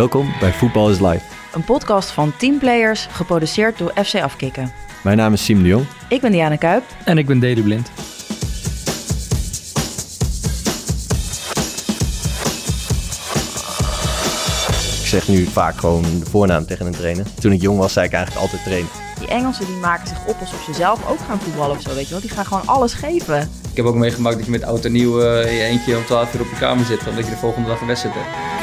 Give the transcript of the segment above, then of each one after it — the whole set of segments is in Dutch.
Welkom bij Voetbal is Live. Een podcast van teamplayers, geproduceerd door FC Afkikken. Mijn naam is Sim de Jong. Ik ben Diana Kuip. En ik ben Dede Blind. Ik zeg nu vaak gewoon de voornaam tegen een trainer. Toen ik jong was, zei ik eigenlijk altijd trainen. Die Engelsen die maken zich op alsof ze zelf ook gaan voetballen of zo, weet je wel. Die gaan gewoon alles geven. Ik heb ook meegemaakt dat je met oud en nieuw uh, je eentje om 12 uur op je kamer zit, omdat je de volgende dag een wedstrijd hebt.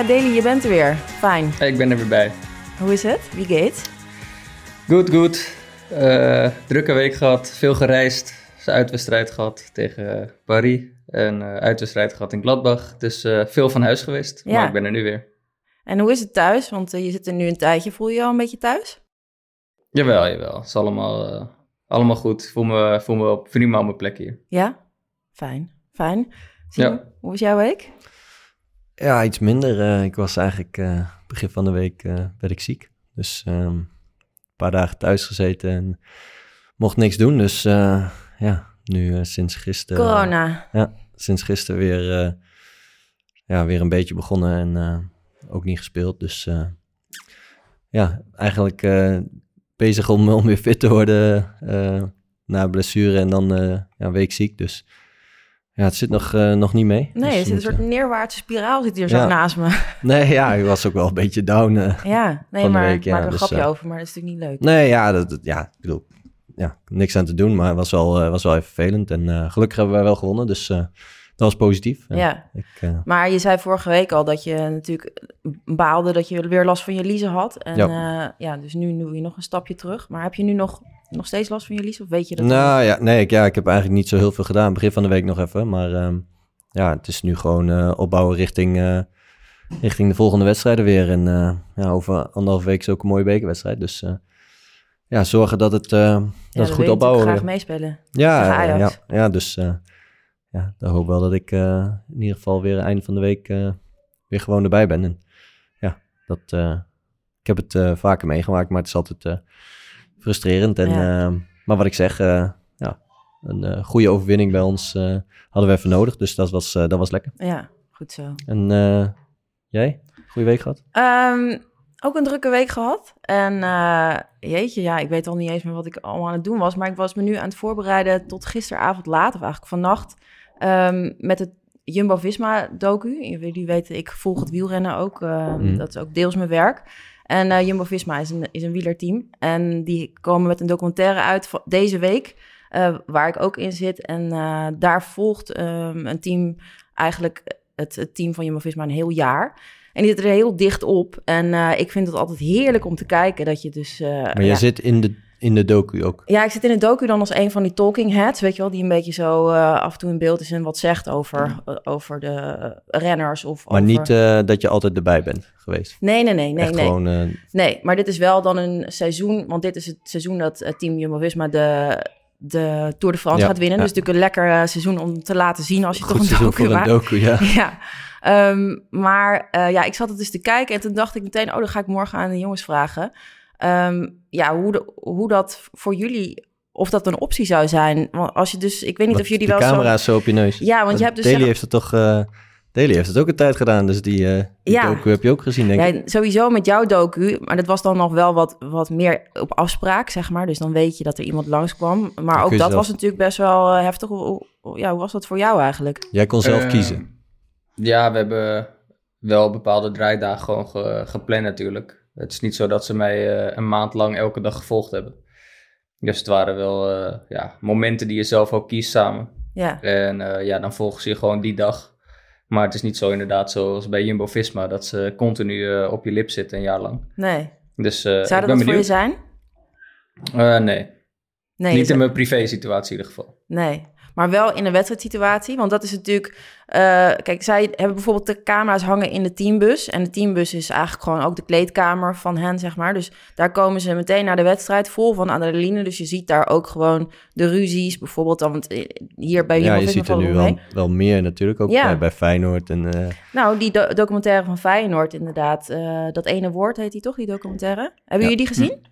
Ja, Deli, je bent er weer. Fijn. Hey, ik ben er weer bij. Hoe is het? Wie gaat? Goed, goed. Uh, drukke week gehad, veel gereisd. Een uitwedstrijd gehad tegen Paris. En uh, uitwedstrijd gehad in Gladbach. Dus uh, veel van huis geweest. Ja. Maar ik ben er nu weer. En hoe is het thuis? Want je zit er nu een tijdje. Voel je je al een beetje thuis? Jawel, jawel. Het is allemaal, allemaal goed. Ik voel me, voel me op, prima op mijn plek hier. Ja? Fijn. Fijn. Ja. Hoe was jouw week? Ja, iets minder. Uh, ik was eigenlijk uh, begin van de week uh, werd ik ziek. Dus um, een paar dagen thuis gezeten en mocht niks doen. Dus ja, nu sinds gisteren... Corona. ja, sinds gisteren weer, ja, weer een beetje begonnen en ook niet gespeeld. Dus ja, eigenlijk bezig om, om weer fit te worden na blessure en dan ja, een week ziek. Dus ja, het zit nog, uh, nog niet mee. Nee, dus het zit een soort neerwaartse spiraal zit hier zo naast me. Nee, ja, ik was ook wel een beetje down uh, Ja, nee, maar week, ja, maak er een dus, grapje uh, over, maar dat is natuurlijk niet leuk. Nee, ja, dat, dat, ja ik bedoel, ja, niks aan te doen, maar het was wel, was wel even vervelend. En gelukkig hebben wij wel gewonnen, dus was positief. Ja, ik, maar je zei vorige week al dat je natuurlijk baalde dat je weer last van je liezen had. En ja, ja dus nu doe je nog een stapje terug. Maar heb je nu nog nog steeds last van je lies? Of weet je dat? Nou ja, nee, ik, ja, ik heb eigenlijk niet zo heel veel gedaan. Begin van de week nog even. Maar um, ja, het is nu gewoon uh, opbouwen richting, richting de volgende wedstrijden weer. En ja, over anderhalf week is ook een mooie bekerwedstrijd. Dus ja, zorgen dat het, ja, dat het goed opbouwen. Ik graag meespelen. Ja, ja, ja, dus ja, dan hoop ik wel dat ik in ieder geval weer einde van de week weer gewoon erbij ben. En ja, dat, ik heb het vaker meegemaakt, maar het is altijd frustrerend. En, ja. maar wat ik zeg, ja, een goede overwinning bij ons hadden we even nodig. Dus dat was, dat was lekker. Ja, goed zo. En jij? Goede week gehad? Um, ook een drukke week gehad. En uh, jeetje, ja, ik weet al niet eens meer wat ik allemaal aan het doen was. Maar ik was me nu aan het voorbereiden tot gisteravond laat, of eigenlijk vannacht, um, met het Jumbo-Visma-docu. Jullie weten, ik volg het wielrennen ook. Uh, mm. Dat is ook deels mijn werk. En uh, Jumbo-Visma is een, is een wielerteam. En die komen met een documentaire uit deze week, uh, waar ik ook in zit. En uh, daar volgt um, een team, eigenlijk het, het team van Jumbo-Visma een heel jaar. En die zit er heel dicht op. En ik vind het altijd heerlijk om te kijken dat je dus... maar je ja, zit in de in de docu ook? Ja, ik zit in de docu dan als een van die talking heads, weet je wel, die een beetje zo uh, af en toe in beeld is en wat zegt over, uh, over de renners. Of maar over... niet dat je altijd erbij bent geweest? Nee, nee, nee. nee, Echt nee. Gewoon, nee, maar dit is wel dan een seizoen, want dit is het seizoen dat Team Jumbo-Visma de, de Tour de France Ja, gaat winnen. ja. Dus natuurlijk een lekker seizoen om te laten zien als je Goed toch een seizoen docu voor een maakt. docu, ja. Ja, um, maar ja, ik zat het dus te kijken en toen dacht ik meteen, oh, dan ga ik morgen aan de jongens vragen. Um, ja, hoe, de, hoe dat voor jullie, of dat een optie zou zijn. Want als je dus, ik weet niet Wat, of jullie de wel camera's zo... op je neus. Ja, want je hebt dus... Zeg- heeft het toch... Uh, Daly heeft het ook een tijd gedaan, dus die, uh, die Ja. docu heb je ook gezien, denk ik. Ja, sowieso met jouw docu, maar dat was dan nog wel wat, wat meer op afspraak, zeg maar. Dus dan weet je dat er iemand langskwam. Maar ook dat zelf- was natuurlijk best wel eh, heftig. Hoe, hoe- ja, hoe was dat voor jou eigenlijk? Jij kon zelf Eh, kiezen. Ja, we hebben wel bepaalde draaidagen gewoon ge- gepland natuurlijk. Het is niet zo dat ze mij eh, een maand lang elke dag gevolgd hebben. Dus het waren wel eh, ja, momenten die je zelf ook kiest samen. Ja, En eh, ja, dan volgen ze je gewoon die dag. Maar het is niet zo inderdaad zoals bij Jumbo-Visma... dat ze continu op je lip zitten een jaar lang. nee. Dus Zou dat wat voor je zijn? Nee, Nee, niet in mijn privé situatie in ieder geval. Nee. Maar wel in een wedstrijdsituatie. Want dat is natuurlijk... eh, kijk, zij hebben bijvoorbeeld de camera's hangen in de teambus. En de teambus is eigenlijk gewoon ook de kleedkamer van hen, zeg maar. Dus daar komen ze meteen naar de wedstrijd vol van adrenaline. Dus je ziet daar ook gewoon de ruzies. Bijvoorbeeld dan, want eh, hier bij Ja, je ziet er nu wel, wel meer natuurlijk, ook Ja. bij, bij Feyenoord. En, eh, Nou, die do- documentaire van Feyenoord inderdaad. dat ene woord heet die toch, die documentaire? Hebben Ja. jullie die gezien?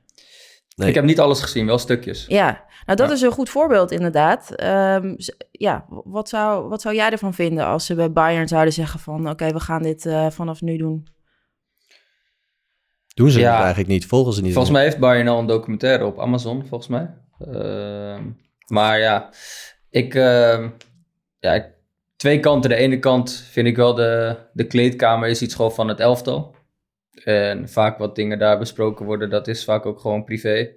Nee. Ik heb niet alles gezien, wel stukjes. Ja, nou dat Ja. is een goed voorbeeld inderdaad. Ehm, ja, wat zou, wat zou jij ervan vinden als ze bij Bayern zouden zeggen van... oké, we gaan dit eh, vanaf nu doen? doen ze Ja. het eigenlijk niet, volgen ze niet. Volgens mij heeft Bayern al een documentaire op Amazon, volgens mij. Ehm, maar ja, ik, ehm, ja, ik- twee kanten. De ene kant vind ik wel de, de kleedkamer is iets gewoon van het elftal. En vaak wat dingen daar besproken worden, dat is vaak ook gewoon privé.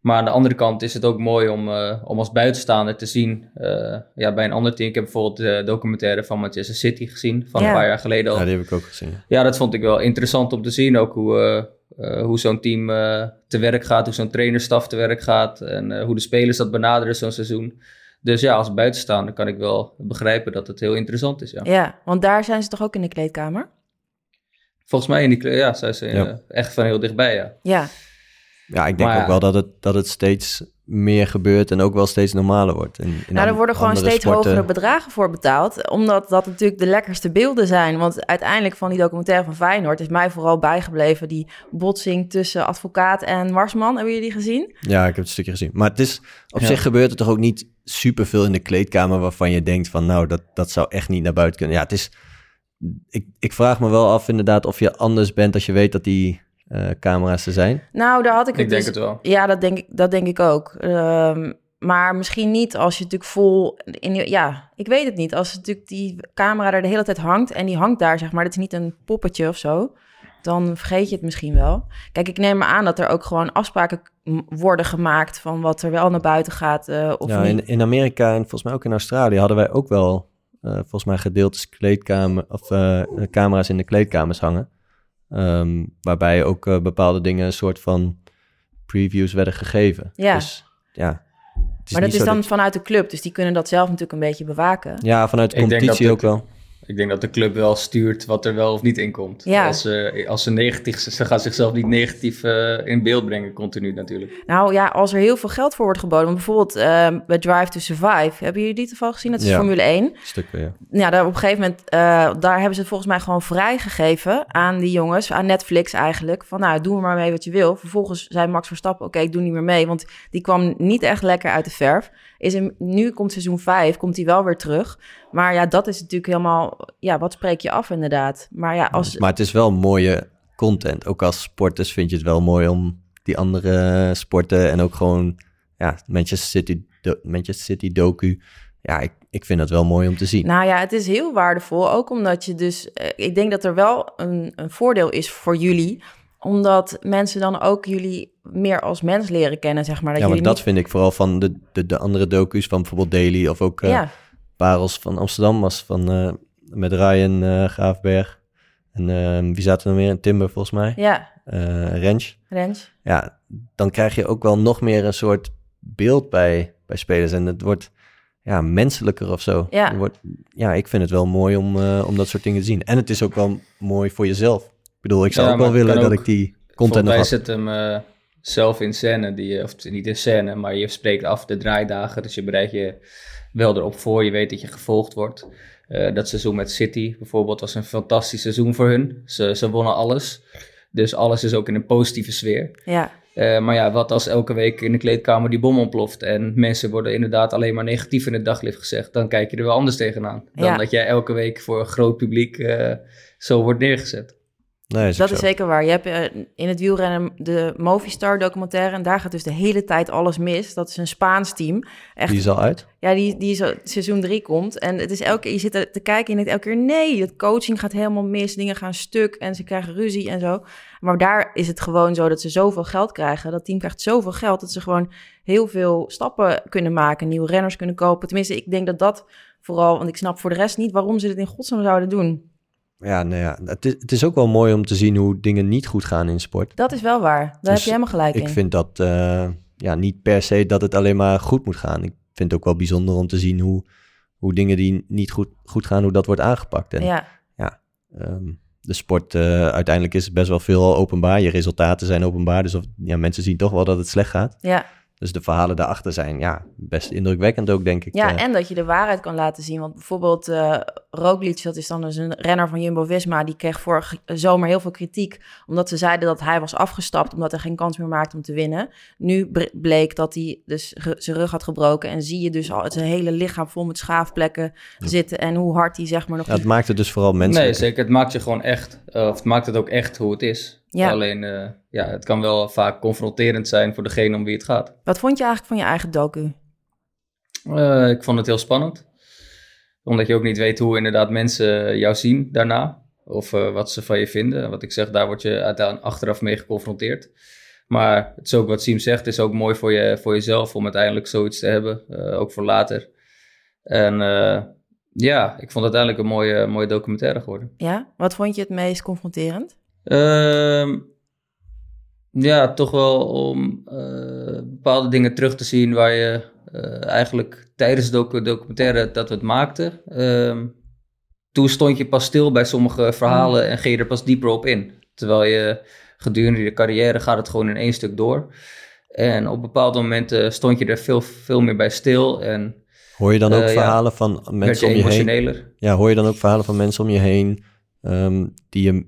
Maar aan de andere kant is het ook mooi om, eh, om als buitenstaander te zien. eh, ja, bij een ander team. Ik heb bijvoorbeeld de documentaire van Manchester City gezien, van Ja. een paar jaar geleden al. Ja, die heb ik ook gezien. Ja, dat vond ik wel interessant om te zien. Ook hoe, eh, eh, hoe zo'n team eh, te werk gaat, hoe zo'n trainerstaf te werk gaat. En eh, hoe de spelers dat benaderen zo'n seizoen. Dus ja, als buitenstaander kan ik wel begrijpen dat het heel interessant is. Ja. Ja, want daar zijn ze toch ook in de kleedkamer? Volgens mij in die ja, zijn ze Ja. eh, echt van heel dichtbij. Ja. Ja, Ja, ik denk Maar ook wel dat het, dat het steeds meer gebeurt en ook wel steeds normaler wordt. En, in nou, er worden gewoon steeds sporten- hogere bedragen voor betaald. Omdat dat natuurlijk de lekkerste beelden zijn. Want uiteindelijk van die documentaire van Feyenoord... is mij vooral bijgebleven die botsing tussen advocaat en Marsman. Hebben jullie die gezien? Ja, ik heb het stukje gezien. Maar het is, op Ja. zich gebeurt er toch ook niet superveel in de kleedkamer waarvan je denkt van nou, dat, dat zou echt niet naar buiten kunnen. Ja, het is, ik, ik vraag me wel af inderdaad of je anders bent als je weet dat die eh, camera's er zijn. Nou, daar had ik het Ik denk dus- het wel. Ja, dat denk ik, dat denk ik ook. Ehm, maar misschien niet als je natuurlijk vol... In, je- ja, ik weet het niet. Als natuurlijk die camera er de hele tijd hangt... en die hangt daar, zeg maar, dat is niet een poppetje of zo... dan vergeet je het misschien wel. Kijk, ik neem me aan dat er ook gewoon afspraken worden gemaakt... van wat er wel naar buiten gaat eh, of ja, niet. in, in Amerika en volgens mij ook in Australië hadden wij ook wel eh, volgens mij gedeeltes kleedkamer of eh, camera's in de kleedkamers hangen. Ehm, waarbij ook eh, bepaalde dingen een soort van previews werden gegeven. Ja. Dus ja. maar dat is dan vanuit de club, dus die kunnen dat zelf natuurlijk een beetje bewaken. Ja, vanuit de competitie ook wel. Ik denk dat de club wel stuurt wat er wel of niet in komt. Ja. Als, ze, als ze negatief, ze gaan zichzelf niet negatief eh, in beeld brengen continu natuurlijk. Nou ja, als er heel veel geld voor wordt geboden... bijvoorbeeld ehm, bij Drive to Survive... hebben jullie die toevallig gezien? Dat is Ja. Formule 1. Stukken, ja. ja, daar op een gegeven moment, eh, daar hebben ze het volgens mij gewoon vrijgegeven aan die jongens, aan Netflix eigenlijk. Van nou, doe maar mee wat je wil. Vervolgens zei Max Verstappen, oké, ik doe niet meer mee, want die kwam niet echt lekker uit de verf. Is in, nu komt seizoen 5, komt hij wel weer terug. Maar ja, dat is natuurlijk helemaal, ja, wat spreek je af inderdaad. Maar ja, als, Maar het is wel mooie content. Ook als sporters vind je het wel mooi om die andere sporten en ook gewoon ja, Manchester City, Manchester City docu. Ja, ik, ik vind dat wel mooi om te zien. Nou ja, het is heel waardevol. Ook omdat je dus. eh, ik denk dat er wel een, een voordeel is voor jullie. Omdat mensen dan ook jullie meer als mens leren kennen, zeg maar. Dat ja, maar dat vind ik vooral van de, de, de andere docu's van bijvoorbeeld Daily of ook eh Parels van Amsterdam was van eh, met Ryan eh, Graafberg. En eh, wie zaten er nog meer? in Timber volgens mij. ja, Eh Rens. Rens. Ja, dan krijg je ook wel nog meer een soort beeld bij, bij spelers. En het wordt ja, menselijker of zo. Ja. Het wordt, ja, ik vind het wel mooi om, eh, om dat soort dingen te zien. En het is ook wel mooi voor jezelf. Ik bedoel, ik zou Ja, ook wel willen dat ook- ik die content nog had. zetten hem zelf in scène, die, of niet in scène, maar je spreekt af de draaidagen. Dus je bereidt je wel erop voor, je weet dat je gevolgd wordt. Eh, dat seizoen met City bijvoorbeeld was een fantastisch seizoen voor hun. Ze, ze wonnen alles. Dus alles is ook in een positieve sfeer. Ja, Eh, maar ja, wat als elke week in de kleedkamer die bom ontploft en mensen worden inderdaad alleen maar negatief in het daglicht gezegd, dan kijk je er wel anders tegenaan. Dan Ja. dat jij elke week voor een groot publiek eh, zo wordt neergezet. Nee, is dat zo. is zeker waar. Je hebt eh, in het wielrennen de Movistar documentaire en daar gaat dus de hele tijd alles mis. Dat is een Spaans team. Echt, Die is al uit. Ja, die, die zo, seizoen drie komt. En het is elke keer, je zit er te kijken en je denkt elke keer... nee, het coaching gaat helemaal mis, dingen gaan stuk... en ze krijgen ruzie en zo. Maar daar is het gewoon zo dat ze zoveel geld krijgen. Dat team krijgt zoveel geld dat ze gewoon heel veel stappen kunnen maken... nieuwe renners kunnen kopen. Tenminste, ik denk dat dat vooral... want ik snap voor de rest niet waarom ze dit in godsnaam zouden doen. Ja, nou ja, het is, het is ook wel mooi om te zien hoe dingen niet goed gaan in sport. Dat is wel waar. Daar Dus heb je helemaal gelijk Ik in. vind dat eh, ja, niet per se dat het alleen maar goed moet gaan. Ik vind het ook wel bijzonder om te zien hoe, hoe dingen die niet goed, goed gaan, hoe dat wordt aangepakt. En Ja, Ehm, de sport, eh, uiteindelijk is best wel veel openbaar. Je resultaten zijn openbaar. Dus of, ja, mensen zien toch wel dat het slecht gaat. ja. Dus de verhalen daarachter zijn ja, best indrukwekkend ook, denk ik. Ja, Eh, en dat je de waarheid kan laten zien. Want bijvoorbeeld eh Roglic, dat is dan dus een renner van Jumbo-Visma... die kreeg vorige zomer heel veel kritiek... omdat ze zeiden dat hij was afgestapt... omdat hij geen kans meer maakte om te winnen. Nu bleek dat hij dus zijn rug had gebroken... en zie je dus al zijn hele lichaam vol met schaafplekken zitten... en hoe hard hij zeg maar nog... ja, het maakt het dus vooral mensen. Nee, zeker. Het maakt je gewoon echt, eh, of het maakt het ook echt hoe het is. Ja. Alleen, eh, ja, het kan wel vaak confronterend zijn voor degene om wie het gaat. Wat vond je eigenlijk van je eigen docu? Eh, ik vond het heel spannend. Omdat je ook niet weet hoe inderdaad mensen jou zien daarna. Of eh, wat ze van je vinden. Wat ik zeg, daar word je uiteindelijk achteraf mee geconfronteerd. Maar het is ook wat Siem zegt, is ook mooi voor, je, voor jezelf om uiteindelijk zoiets te hebben. ook voor later. En ja, ik vond het uiteindelijk een mooie, mooie documentaire geworden. Ja? Wat vond je het meest confronterend? Ehm, ja, toch wel om eh, bepaalde dingen terug te zien waar je eh, eigenlijk tijdens de docu- documentaire dat we het maakten. ehm, toen stond je pas stil bij sommige verhalen en ging je er pas dieper op in. Terwijl je gedurende je carrière gaat het gewoon in één stuk door. En op bepaalde momenten stond je er veel, veel meer bij stil en Hoor je dan ook Eh, ja. verhalen van werd mensen je om je heen? emotioneler. Ja, hoor je dan ook verhalen van mensen om je heen... ehm, die je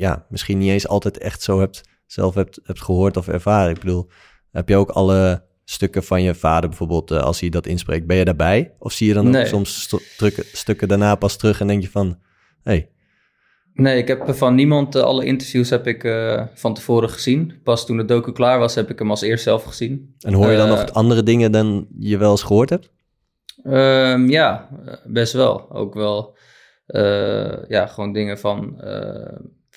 ja, misschien niet eens altijd echt zo hebt, zelf hebt, hebt gehoord of ervaren? Ik bedoel, heb je ook alle stukken van je vader bijvoorbeeld, eh, als hij dat inspreekt, ben je daarbij? Of zie je dan ook soms stu- stukken, stukken daarna pas terug en denk je van... Hey, Nee, ik heb van niemand eh, alle interviews heb ik eh, van tevoren gezien. Pas toen de docu klaar was, heb ik hem als eerst zelf gezien. en hoor je dan nog andere dingen dan je wel eens gehoord hebt? Ehm, ja, best wel. Ook wel, ja, gewoon dingen van,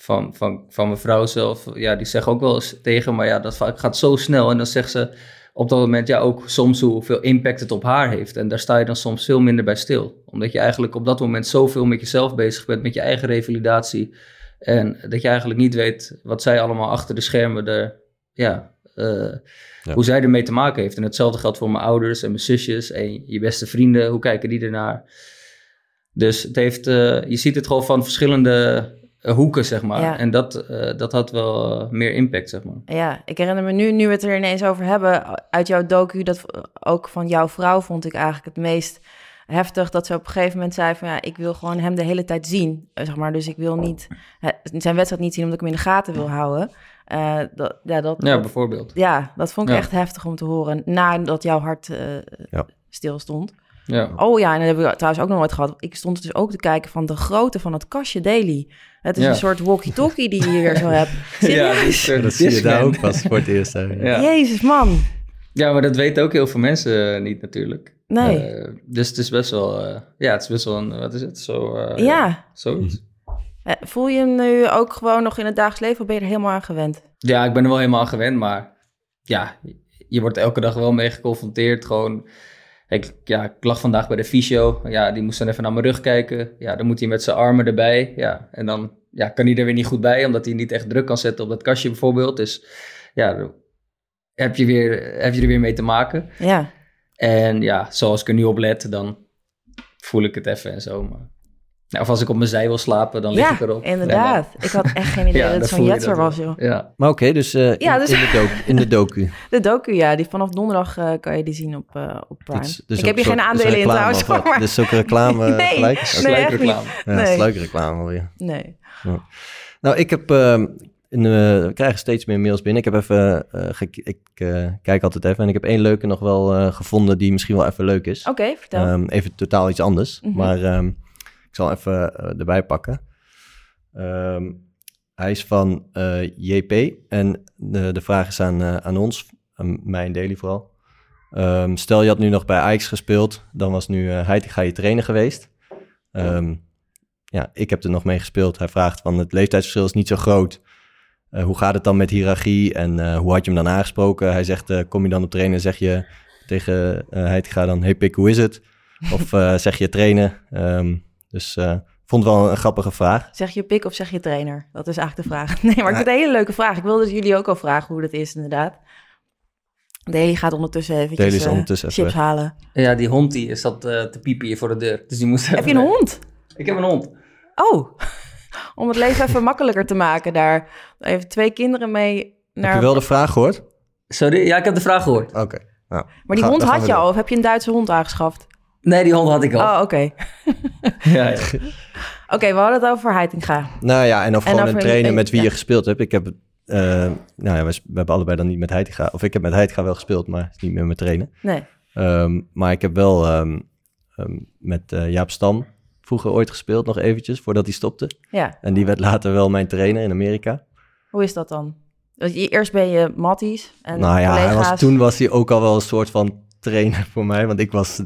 van, van, van mijn vrouw zelf. Ja, die zeggen ook wel eens tegen, maar ja, dat gaat zo snel. En dan zegt ze op dat moment ja ook soms hoeveel impact het op haar heeft. En daar sta je dan soms veel minder bij stil. Omdat je eigenlijk op dat moment zoveel met jezelf bezig bent, met je eigen revalidatie. En dat je eigenlijk niet weet wat zij allemaal achter de schermen er, ja, eh, Ja. hoe zij ermee te maken heeft. En hetzelfde geldt voor mijn ouders en mijn zusjes en je beste vrienden. Hoe kijken die ernaar? Dus het heeft, eh, je ziet het gewoon van verschillende hoeken, zeg maar. Ja. En dat, eh, dat had wel eh, meer impact, zeg maar. Ja, ik herinner me nu, nu we het er ineens over hebben, uit jouw docu, dat ook van jouw vrouw vond ik eigenlijk het meest heftig. Dat ze op een gegeven moment zei van ja, ik wil gewoon hem de hele tijd zien. eh, Zeg maar. Dus ik wil niet eh, zijn wedstrijd niet zien omdat ik hem in de gaten wil houden. Eh, dat, ja, dat, Ja, bijvoorbeeld. ja, dat vond ik Ja. echt heftig om te horen. Nadat jouw hart eh, Ja. stil stond. Ja. Oh ja, en dat heb ik trouwens ook nog nooit gehad. Ik stond dus ook te kijken van de grootte van het kastje Daily. Het is Ja. een soort walkie-talkie die je hier zo hebt. Ja, Serieus? dat zie je daar ook pas voor het eerst. Ja. Jezus, man. Ja, maar dat weten ook heel veel mensen eh, niet natuurlijk. Nee. Eh, dus het is best wel, eh, ja, het is best wel een, wat is het? Zo, eh, ja. Zoiets. Eh, Voel je hem nu ook gewoon nog in het dagelijks leven of ben je er helemaal aan gewend? Ja, ik ben er wel helemaal aan gewend, maar ja, je wordt elke dag wel mee geconfronteerd. Gewoon, ik, ja, ik lag vandaag bij de fysio. Ja, die moest dan even naar mijn rug kijken. Ja, dan moet hij met zijn armen erbij. Ja, en dan ja, kan hij er weer niet goed bij, omdat hij niet echt druk kan zetten op dat kastje bijvoorbeeld. Dus ja, heb je, weer, heb je er weer mee te maken. Ja. En ja, zoals ik er nu op let, dan voel ik het even en zo. Maar, nou, of als ik op mijn zij wil slapen, dan lig Ja, ik erop. inderdaad. Ik had echt geen idee Ja, dat het zo'n jetser was, joh. Ja. Maar oké, dus, eh, Ja, dus- In, de docu, in de docu. De docu, ja, die vanaf donderdag eh, kan je die zien op, eh, op Prime. Is ik heb hier geen is aandelen in reclame, trouwens, of maar... Is ook reclame Nee. gelijk? Nee, Sluikreclame. echt Ja, Nee. sluikreclame alweer. Nee. Nou, ik heb... ehm, in, eh, we krijgen steeds meer mails binnen. Ik heb even... eh, ik eh, kijk altijd even. En ik heb één leuke nog wel eh, gevonden die misschien wel even leuk is. Oké, vertel. Ehm, even totaal iets anders. Mhm. Maar ehm, ik zal even eh, erbij pakken. Ehm, hij is van eh, JP. En de, de vraag is aan, eh, aan ons, aan mij en Daily vooral. Ehm, stel je had nu nog bij Ajax gespeeld, dan was nu uh, Heitinga je trainer geweest. Ehm, ja, ik heb er nog mee gespeeld. Hij vraagt van het leeftijdsverschil is niet zo groot. Hoe gaat het dan met hiërarchie en hoe had je hem dan aangesproken? Hij zegt, kom je dan op trainen en zeg je tegen uh, Heitinga dan, hey pik, hoe is het? Of zeg je trainen? Um, dus uh, vond wel een grappige vraag. Zeg je pik of zeg je trainer? Dat is eigenlijk de vraag. Nee, maar ik vind het een hele leuke vraag. Ik wilde jullie ook al vragen hoe dat is inderdaad. Daily gaat ondertussen eventjes eh, ondertussen even chips weg. halen. Ja, die hond die zat eh, te piepen hier voor de deur. Dus die moest Heb je een weg. hond? Ik heb een hond. Oh, om het leven even makkelijker te maken daar. Even twee kinderen mee naar... Heb je wel de vraag gehoord? Sorry, ja, ik heb de vraag gehoord. Oké. Nou, Maar die ga- hond had je al, of heb je een Duitse hond aangeschaft? Nee, die hond had ik al. Oh, oké. Ja, ja. Oké, we hadden het over Heitinga. Nou ja, en of En gewoon over een trainer een- met wie ja. je gespeeld hebt. Ik heb, eh, nou ja, we, we hebben allebei dan niet met Heitinga. Of ik heb met Heitinga wel gespeeld, maar niet meer met trainen. Nee. Ehm, maar ik heb wel ehm, ehm, met eh, Jaap Stam vroeger ooit gespeeld, nog eventjes, voordat hij stopte. Ja, En die werd later wel mijn trainer in Amerika. hoe is dat dan? Want je- Eerst ben je matties en nou ja, hij was, toen was hij ook al wel een soort van trainer voor mij. Want ik was,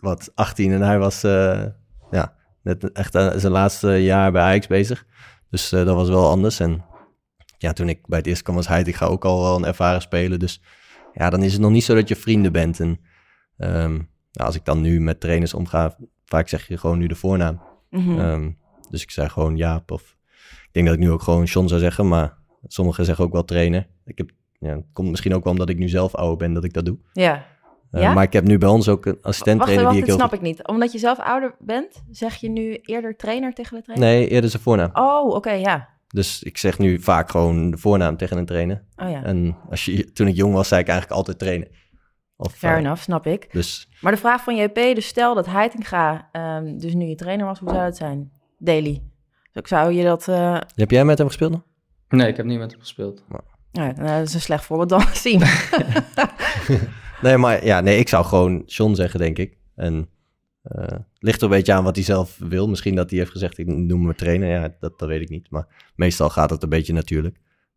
wat, 18 en hij was, eh, ja, net echt aan zijn laatste jaar bij Ajax bezig. Dus eh, dat was wel anders. En ja, toen ik bij het eerst kwam was hij, ik ga ook al wel een ervaren speler. Dus ja, dan is het nog niet zo dat je vrienden bent. En ehm, nou, als ik dan nu met trainers omga, vaak zeg je gewoon nu de voornaam. Mhm. Ehm, dus ik zei gewoon Jaap of ik denk dat ik nu ook gewoon John zou zeggen, maar sommigen zeggen ook wel trainer. Ik heb, ja, het komt misschien ook wel omdat ik nu zelf ouder ben dat ik dat doe. ja. Eh, Ja? Maar ik heb nu bij ons ook een assistent Wacht, trainer wacht, die ik heel snap ik niet. Omdat je zelf ouder bent, zeg je nu eerder trainer tegen de trainer? Nee, eerder zijn voornaam. Oh, oké, ja. Dus ik zeg nu vaak gewoon de voornaam tegen een trainer. Oh ja, En als je, toen ik jong was, zei ik eigenlijk altijd trainer. Of, fair eh, enough, snap ik. Dus Maar de vraag van JP, dus stel dat Heitinga um, dus nu je trainer was, hoe zou dat zijn? Daily. Dus zou je dat... Uh... heb jij met hem gespeeld nog? Nee, ik heb niet met hem gespeeld. Ja, nou, dat is een slecht voorbeeld dan zien. Nee, maar ja, nee, ik zou gewoon John zeggen, denk ik. En uh, ligt er een beetje aan wat hij zelf wil. Misschien dat hij heeft gezegd, ik noem me trainer. Ja, dat, dat weet ik niet. Maar meestal gaat het een beetje natuurlijk.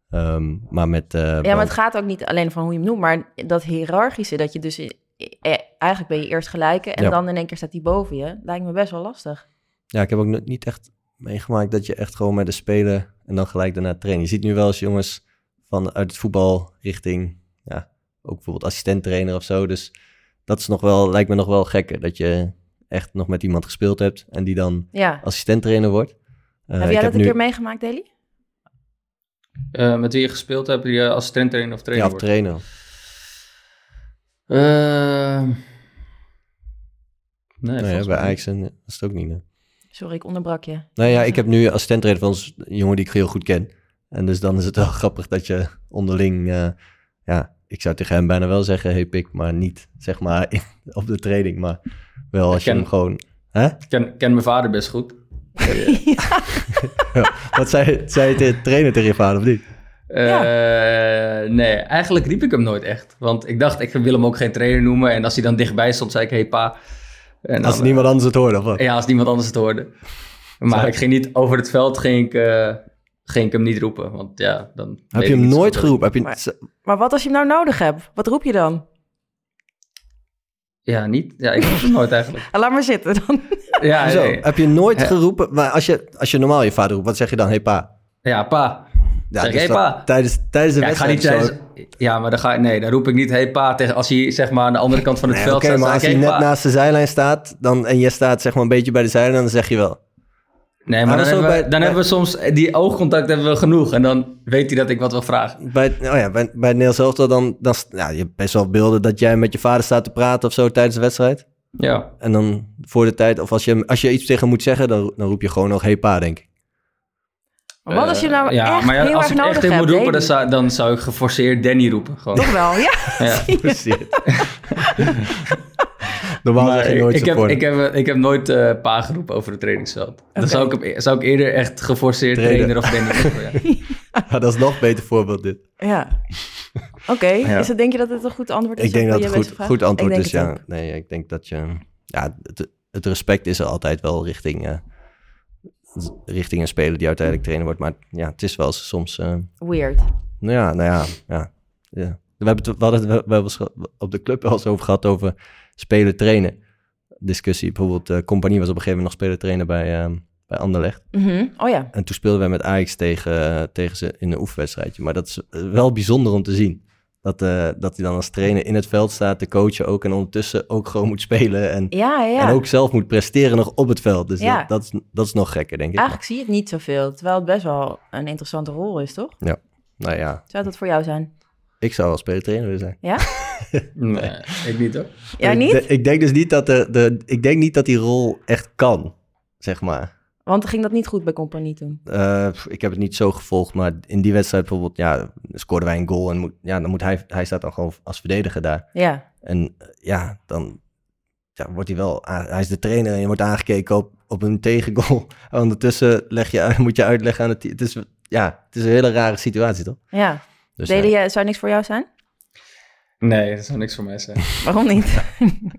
Um, maar met... Uh, ja, maar het gaat ook niet alleen van hoe je hem noemt, maar dat hiërarchische, dat je dus... Eh, eigenlijk ben je eerst gelijke en ja. dan in één keer staat hij boven je. Lijkt me best wel lastig. Ja, ik heb ook niet echt meegemaakt dat je echt gewoon met de speler en dan gelijk daarna trainen. Je ziet nu wel eens jongens van uit het voetbal richting, ja, ook bijvoorbeeld assistent-trainer of zo. Dus dat is nog wel, lijkt me nog wel gekker, dat je echt nog met iemand gespeeld hebt en die dan ja. assistent-trainer wordt. Uh, heb jij dat heb een nu... keer meegemaakt, Deli? Uh, met wie je gespeeld hebt, die assistent-trainer of trainer Ja, of trainer. Uh, nee, nee bij Ajax is het ook niet. Nee. Sorry, ik onderbrak je. Nou ja, ik heb nu assistent-trainer van ons jongen die ik heel goed ken. En dus dan is het wel grappig dat je onderling, uh, ja, ik zou tegen hem bijna wel zeggen, hey pik, maar niet zeg maar in, op de training, maar wel als ken, je hem gewoon... Hè? Ik ken, ken mijn vader best goed. ja. Wat zei, zei de trainer tegen je vader of niet? Uh, ja. Nee, eigenlijk riep ik hem nooit echt. Want ik dacht, ik wil hem ook geen trainer noemen. En als hij dan dichtbij stond, zei ik, hey pa. En als dan, niemand anders het hoorde, of wat? Ja, als niemand anders het hoorde. Maar ik ging niet over het veld, ging ik, uh, ging ik hem niet roepen. Want ja, dan... Heb je hem nooit geroepen? Heb je... Maar, maar, wat als je hem nou nodig hebt? Wat roep je dan? Ja, niet. Ja, ik roep hem nooit eigenlijk. Laat maar zitten dan. Ja, Zo, nee. heb je nooit geroepen? Maar als je, als je normaal je vader roept, wat zeg je dan? Hey pa. Ja, pa. Ja, zeg, dus hey, pa. Tijdens, tijdens de ja, wedstrijd ik ga niet tijdens, Ja, maar dan ga ik... Nee, dan roep ik niet hey pa tegen... Als hij zeg maar aan de andere kant van het nee, veld okay, staat. maar als hij hey, net pa. naast de zijlijn staat dan, en je staat zeg maar een beetje bij de zijlijn, dan zeg je wel. Nee, maar dan, hebben, bij, we, dan bij, hebben we soms... Die oogcontact hebben we genoeg. En dan weet hij dat ik wat wil vragen. Bij, oh ja, bij, dan... dan ja, je hebt best wel beelden dat jij met je vader staat te praten of zo tijdens de wedstrijd. Ja. En dan voor de tijd... Of als je, als je iets tegen hem moet zeggen, dan, dan roep je gewoon nog hey pa, denk ik. Maar wat als je nou uh, ja, echt maar ja, heel als erg ik nodig echt in moet roepen, dan zou, dan zou ik geforceerd Danny roepen. Gewoon. Toch wel, ja. ja. Normaal Maar zeg je nooit ik, zo heb, ik, heb, ik heb nooit uh, pa geroepen over het trainingsveld. Dan Oké. zou ik, hem- zou ik eerder echt geforceerd Trainer. trainer, of roepen. Ja. Ja, dat is nog een beter voorbeeld dit. Ja. Oké, Ja. is het, denk je dat het een goed antwoord is? Ik denk dat het goed, goed antwoord Ik is, het ja. ook. Nee, ik denk dat je... Ja, het, het respect is er altijd wel richting, eh, richting een speler die uiteindelijk trainer wordt. Maar ja, het is wel eens soms... eh, Weird. Nou ja, nou ja, ja. ja. We, hebben het, we hadden het we, we hebben op de club wel eens over gehad over spelen trainen. Discussie, bijvoorbeeld uh, Compagnie was op een gegeven moment nog spelen trainen bij, uh, bij Anderlecht. Mhm. Oh ja. En toen speelden wij met Ajax tegen, uh, tegen ze in een oefenwedstrijdje. Maar dat is wel bijzonder om te zien. Dat, uh, dat hij dan als trainer in het veld staat, de coachen ook. En ondertussen ook gewoon moet spelen. En, Ja, ja. en ook zelf moet presteren nog op het veld. Dus Ja. dat, dat, is, dat is nog gekker, denk ik. Eigenlijk zie je het niet zoveel, terwijl het best wel een interessante rol is, toch? Nou ja, Zou dat voor jou zijn? ik zou wel speler trainer willen zijn. Ja? Nee, ik niet hoor. Ja, ik, niet? de- ik denk dus niet dat de, de, ik denk niet dat die rol echt kan, zeg maar. Want ging dat niet goed bij Compagnie toen? Eh, ik heb het niet zo gevolgd, maar in die wedstrijd bijvoorbeeld, ja, scoorden wij een goal en moet, ja, dan moet hij, hij staat dan gewoon als verdediger daar. Ja, En eh, ja, dan ja, wordt hij wel, hij is de trainer en je wordt aangekeken op, op een tegengoal. En ondertussen leg je, moet je uitleggen aan het team. Het is, ja, het is een hele rare situatie, toch? ja. Dus, Deden zou niks voor jou zijn? Nee, dat zou niks voor mij zijn. Waarom niet?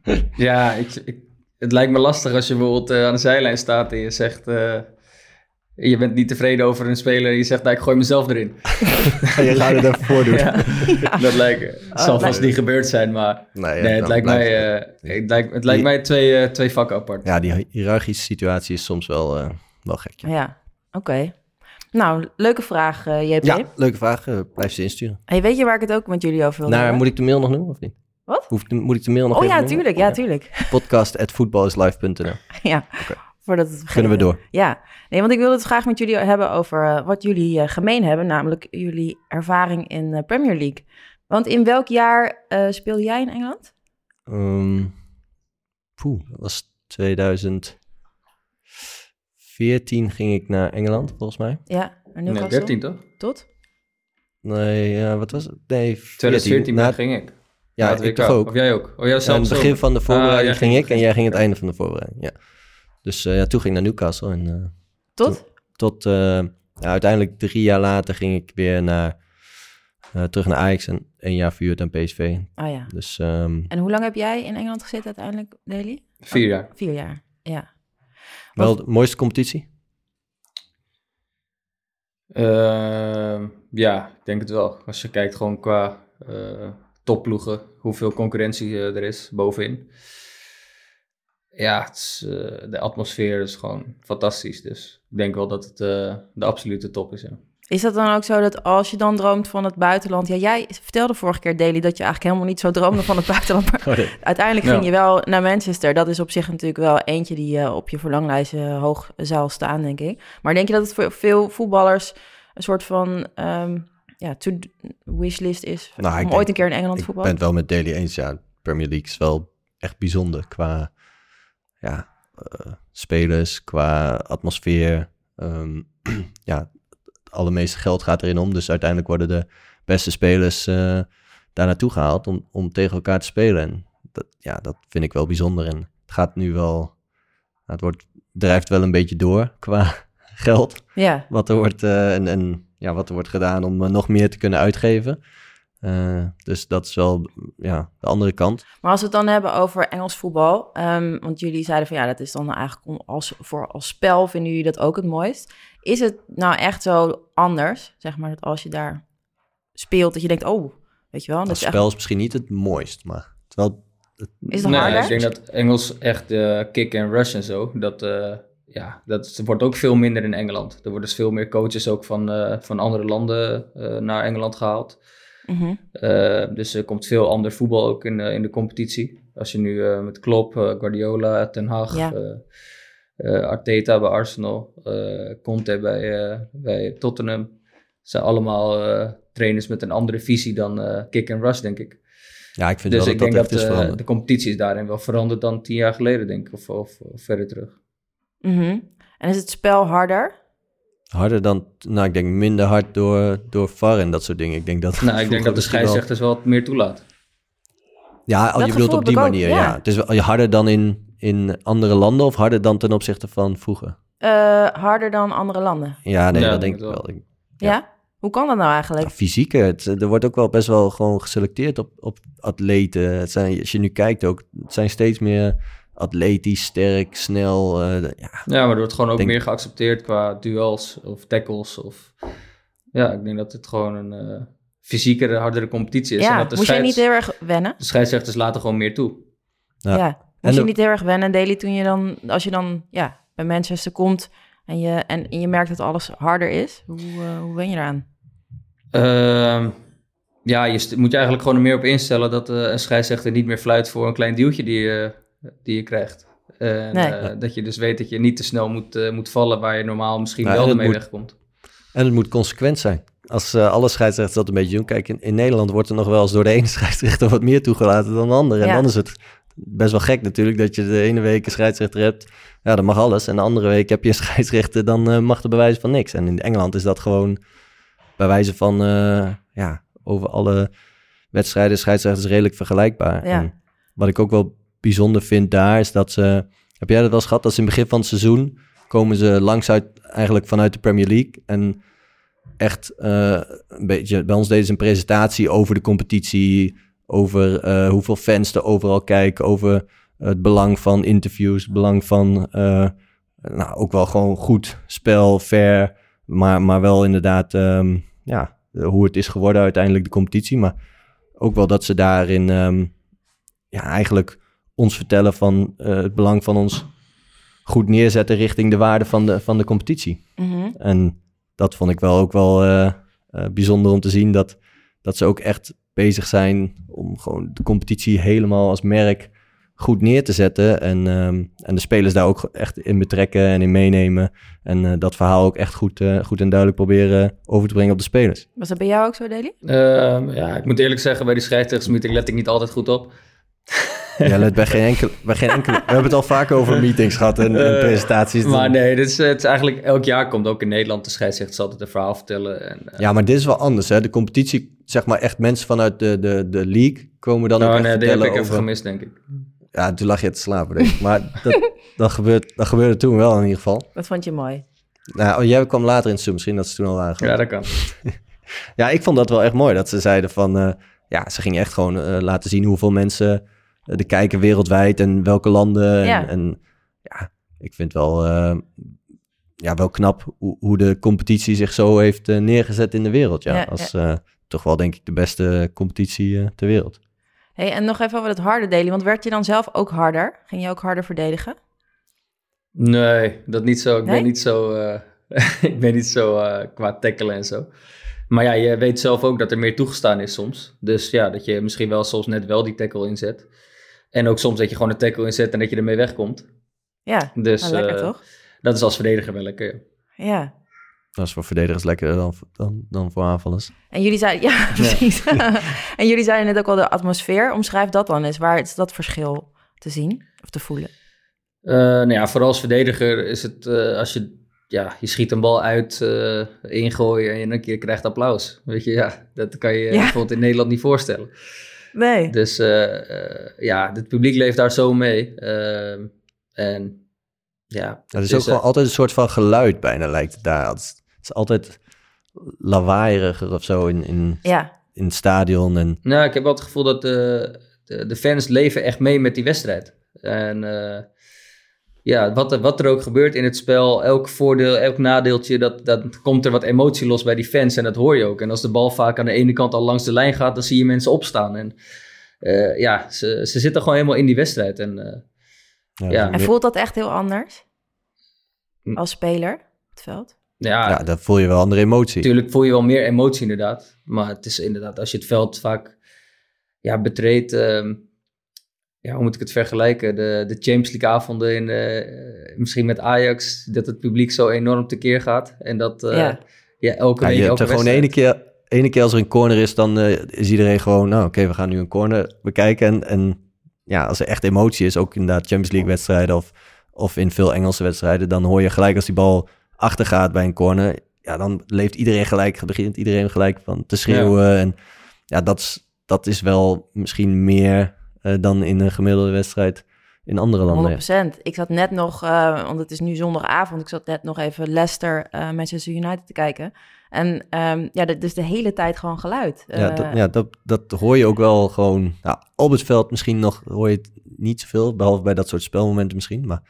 Ja, ik, ik, het lijkt me lastig als je bijvoorbeeld eh, aan de zijlijn staat en je zegt... eh, je bent niet tevreden over een speler en je zegt, nou, ik gooi mezelf erin. je gaat het even voordoen. Ja, dat lijkt, het zal Oh, vast nee. niet gebeurd zijn, maar Nee, nee, het lijkt mij, het. eh, het lijkt, het lijkt mij twee, twee vakken apart. Ja, die hiërarchische situatie is soms wel, eh, wel gek. Ja. Ja, oké. Nou, leuke vraag, eh, JP. Ja, leuke vraag. eh, blijf ze insturen. Hey, weet je waar ik het ook met jullie over wil Nou, hebben? moet ik de mail nog noemen of niet? Wat? Hoef, moet ik de mail nog Oh ja, noemen? tuurlijk. Ja, tuurlijk. Podcast.voetbalislive.nl ja, voordat het Kunnen we door. Ja, nee, want ik wilde het graag met jullie hebben over eh, wat jullie gemeen hebben, namelijk jullie ervaring in de Premier League. Want in welk jaar speelde jij in Engeland? Poeh, dat was 2014 ging ik naar Engeland, volgens mij. Ja, naar Nee, Newcastle. 13 toch? Tot? Nee, ja, wat was het? Nee, 14. 2014 Na- ging ik. ja, ik toch ook. Of jij ook? Oh, jij Aan zelf het begin van de voorbereiding jij ging ging ik en jij ging het einde van de voorbereiding. Ja. Dus eh, ja, toen ging ik naar Newcastle en eh, Tot? tot eh, ja, uiteindelijk drie jaar later ging ik weer naar, eh, terug naar Ajax en één jaar verhuurd aan PSV. Oh ja. Dus ehm, En hoe lang heb jij in Engeland gezeten uiteindelijk, Daily? Vier jaar. Vier jaar, ja. Wel de mooiste competitie. Ehm, ja, ik denk het wel. Als je kijkt gewoon qua eh topploegen, hoeveel concurrentie eh, er is bovenin. Ja, het is, eh, de atmosfeer is gewoon fantastisch. Dus ik denk wel dat het de absolute top is. Ja. Is dat dan ook zo dat als je dan droomt van het buitenland... Ja, jij vertelde vorige keer, Daily, dat je eigenlijk helemaal niet zo droomde van het buitenland. Maar Oh, uiteindelijk Ja. ging je wel naar Manchester. Dat is op zich natuurlijk wel eentje die eh, op je verlanglijst hoog zou staan, denk ik. Maar denk je dat het voor veel voetballers een soort van... ehm, ja, to wishlist is Nou, om denk- ooit een keer in Engeland te Ik ben het wel met Daily eens. Ja, Premier League is wel echt bijzonder qua ja, eh, spelers, qua atmosfeer. Ehm, ja, allermeeste geld gaat erin om. Dus uiteindelijk worden de beste spelers eh, daar naartoe gehaald om, om tegen elkaar te spelen. En dat, ja, dat vind ik wel bijzonder. En het gaat nu wel, het wordt, drijft wel een beetje door qua geld Ja, wat er wordt, eh, en, en ja, wat er wordt gedaan om eh, nog meer te kunnen uitgeven. Dus dat is wel ja, de andere kant. maar als we het dan hebben over Engels voetbal... ehm, want jullie zeiden van ja, dat is dan eigenlijk als, voor als spel vinden jullie dat ook het mooist. Is het nou echt zo anders, zeg maar, dat als je daar speelt, dat je denkt, oh, weet je wel... Dat Het is echt- spel is misschien niet het mooist, maar het is wel... Is het Nee, harder? ik denk dat Engels echt eh, kick en rush en zo, dat, eh, ja, dat wordt ook veel minder in Engeland. Er worden dus veel meer coaches ook van, eh, van andere landen eh, naar Engeland gehaald. Mhm. Eh, dus er komt veel ander voetbal ook in, de- in de competitie. Als je nu eh, met Klopp, Guardiola, Ten Hag, Ja. Eh, Arteta bij Arsenal, eh, Conte bij, eh, bij Tottenham. zijn allemaal eh, trainers met een andere visie dan eh, kick en rush, denk ik. Ja, ik vind Dus wel ik dat denk dat de competitie is daarin wel veranderd dan tien jaar geleden, denk ik. Of, of, of verder terug. Mhm. En is het spel harder? Harder dan... Nou, ik denk minder hard door, door VAR en dat soort dingen. Ik denk dat... Nou, ik denk dat de scheidsrechters wel wat meer toelaat. Ja, Dat je bedoelt op die ik ook, manier, ja. ja. Het is wel harder dan in, in andere landen of harder dan ten opzichte van vroeger? Eh, harder dan andere landen? Ja, nee, Ja, dat denk ik wel. Ja? Hoe kan dat nou eigenlijk? Ja, fysieke. Het, er wordt ook wel best wel gewoon geselecteerd op, op atleten. Het zijn, als je nu kijkt ook, het zijn steeds meer atletisch, sterk, snel. eh, ja, Ja, maar er wordt gewoon ook Denk- meer geaccepteerd qua duels of tackles. Of... Ja, ik denk dat het gewoon een eh, fysiekere, hardere competitie is. en ja, dat de, moest je scheids- niet heel erg wennen? de scheidsrechters laten gewoon meer toe. Ja. Moest je niet heel erg wennen, Daily, toen je dan, als je dan ja, bij Manchester komt en je, en, en je merkt dat alles harder is? Hoe, eh, hoe ben je eraan? Ehm, ja, je moet je eigenlijk gewoon er meer op instellen dat eh, een scheidsrechter niet meer fluit voor een klein duwtje die je, die je krijgt. En, Nee. eh, dat je dus weet dat je niet te snel moet, eh, moet vallen waar je normaal misschien Nou, wel moet- wegkomt. En het moet consequent zijn. als eh, alle scheidsrechters dat een beetje doen. Kijk, in, in Nederland wordt er nog wel eens door de ene scheidsrechter wat meer toegelaten dan de andere. En dan is het best wel gek natuurlijk dat je de ene week een scheidsrechter hebt. Ja, dan mag alles. En de andere week heb je een scheidsrechter, dan eh, mag de bewijzen van niks. En in Engeland is dat gewoon bij wijze van, eh, ja, over alle wedstrijden scheidsrechters redelijk vergelijkbaar. Ja. En wat ik ook wel bijzonder vind daar, is dat ze... Heb jij dat wel eens gehad? Dat ze in het begin van het seizoen komen ze langs uit, eigenlijk vanuit de Premier League. En echt eh, een beetje, bij ons deden ze een presentatie over de competitie, over eh, hoeveel fans er overal kijken, over het belang van interviews, het belang van eh, nou, ook wel gewoon goed spel, fair, maar, maar wel inderdaad ehm, ja, hoe het is geworden uiteindelijk de competitie. Maar ook wel dat ze daarin ehm, ja, eigenlijk ons vertellen van eh, het belang van ons goed neerzetten richting de waarde van de, van de competitie. Mhm. En dat vond ik wel ook wel eh, eh, bijzonder om te zien dat, dat ze ook echt bezig zijn om gewoon de competitie helemaal als merk goed neer te zetten. En, ehm, en de spelers daar ook echt in betrekken en in meenemen. En eh, dat verhaal ook echt goed, eh, goed en duidelijk proberen over te brengen op de spelers. Was dat bij jou ook zo, Deli? Ehm, ja, ik moet eerlijk zeggen, bij die scheidsrechtersmeeting let ik niet altijd goed op. Ja, let bij geen enkele, bij geen enkele. We hebben het al vaker over meetings gehad en, en Eh, presentaties. Maar nee, dit is, het is eigenlijk elk jaar komt ook in Nederland de scheidsrechters altijd een verhaal vertellen. En, Ja, maar dit is wel anders. Hè? De competitie, zeg maar echt mensen vanuit de, de, de league komen dan ook nou, echt nee, die heb vertellen ik even gemist, denk ik. Ja, toen lag je te slapen, denk ik. Maar dat, dat, gebeurt, dat gebeurde toen wel in ieder geval. Dat vond je mooi. Nou, oh, jij kwam later in seizoen, misschien dat ze toen al waren. Ja, Ja, dat kan. ja ik vond dat wel echt mooi. Dat ze zeiden van... eh, ja, ze gingen echt gewoon eh, laten zien hoeveel mensen eh, er kijken wereldwijd... en welke landen. En, Ja. en ja, ik vind wel, eh, ja, wel knap hoe, hoe de competitie zich zo heeft neergezet in de wereld. Ja, Ja, als eh, toch wel denk ik de beste competitie eh, ter wereld. Hey, en nog even over het harde delen, want werd je dan zelf ook harder? Ging je ook harder verdedigen? Nee, dat niet zo. Ik Nee? ben niet zo, eh, ik ben niet zo eh, qua tackelen en zo. Maar ja, je weet zelf ook dat er meer toegestaan is soms. Dus ja, dat je misschien wel soms net wel die tackle inzet. En ook soms dat je gewoon een tackle inzet en dat je ermee wegkomt. Ja, Dus nou, lekker toch? dat is als verdediger wel lekker. ja. Ja. Dat is voor verdedigers lekkerder dan, dan, dan voor aanvallers. En jullie zeiden, ja, precies. en jullie zeiden net ook al de atmosfeer. Omschrijf dat dan eens. Waar is dat verschil te zien of te voelen? Eh, nou ja, vooral als verdediger is het eh, als je, ja, je schiet een bal uit, eh ingooien en je een keer krijgt applaus. Weet je, ja, dat kan je Ja. bijvoorbeeld in Nederland niet voorstellen. Nee. Dus eh, eh, ja, het publiek leeft daar zo mee. Ehm, en ja, Het is ook gewoon altijd een soort van geluid bijna lijkt het daar. Het is, altijd lawaaieriger of zo in, in, Ja, in het stadion. En Nou, ik heb wel het gevoel dat de, de, de fans leven echt mee met die wedstrijd. En eh, ja, wat er, wat er ook gebeurt in het spel, elk voordeel, elk nadeeltje, dat, dat komt er wat emotie los bij die fans en dat hoor je ook. En als de bal vaak aan de ene kant al langs de lijn gaat, dan zie je mensen opstaan. En eh, ja, ze, ze zitten gewoon helemaal in die wedstrijd. En eh, ja, Ja. en voelt dat echt heel anders? Hm. Als speler, op het veld? Ja, ja, dan voel je wel andere emotie. Natuurlijk voel je wel meer emotie inderdaad. Maar het is inderdaad, als je het veld vaak ja, betreedt... ehm, ja, hoe moet ik het vergelijken? De, de Champions League avonden in, eh, misschien met Ajax... dat het publiek zo enorm tekeer gaat. En dat eh, Ja. ja. elke Ja, week, je hebt elke er gewoon ene keer, ene keer als er een corner is, dan eh, is iedereen gewoon, nou oké, we gaan nu een corner bekijken. En, en ja, als er echt emotie is, ook inderdaad Champions League wedstrijden of, of in veel Engelse wedstrijden, dan hoor je gelijk als die bal achtergaat bij een corner, ja, dan leeft iedereen gelijk, begint iedereen gelijk van te schreeuwen. En ja, dat is, dat is wel misschien meer eh, dan in een gemiddelde wedstrijd in andere landen. 100%. Ik zat net nog, eh, want het is nu zondagavond, ik zat net nog even Leicester, eh Manchester United te kijken. En ehm, ja, dat is de hele tijd gewoon geluid. Ja, dat, ja dat, dat hoor je ook wel gewoon. Nou, op het veld misschien nog hoor je het niet zoveel, behalve bij dat soort spelmomenten misschien. Maar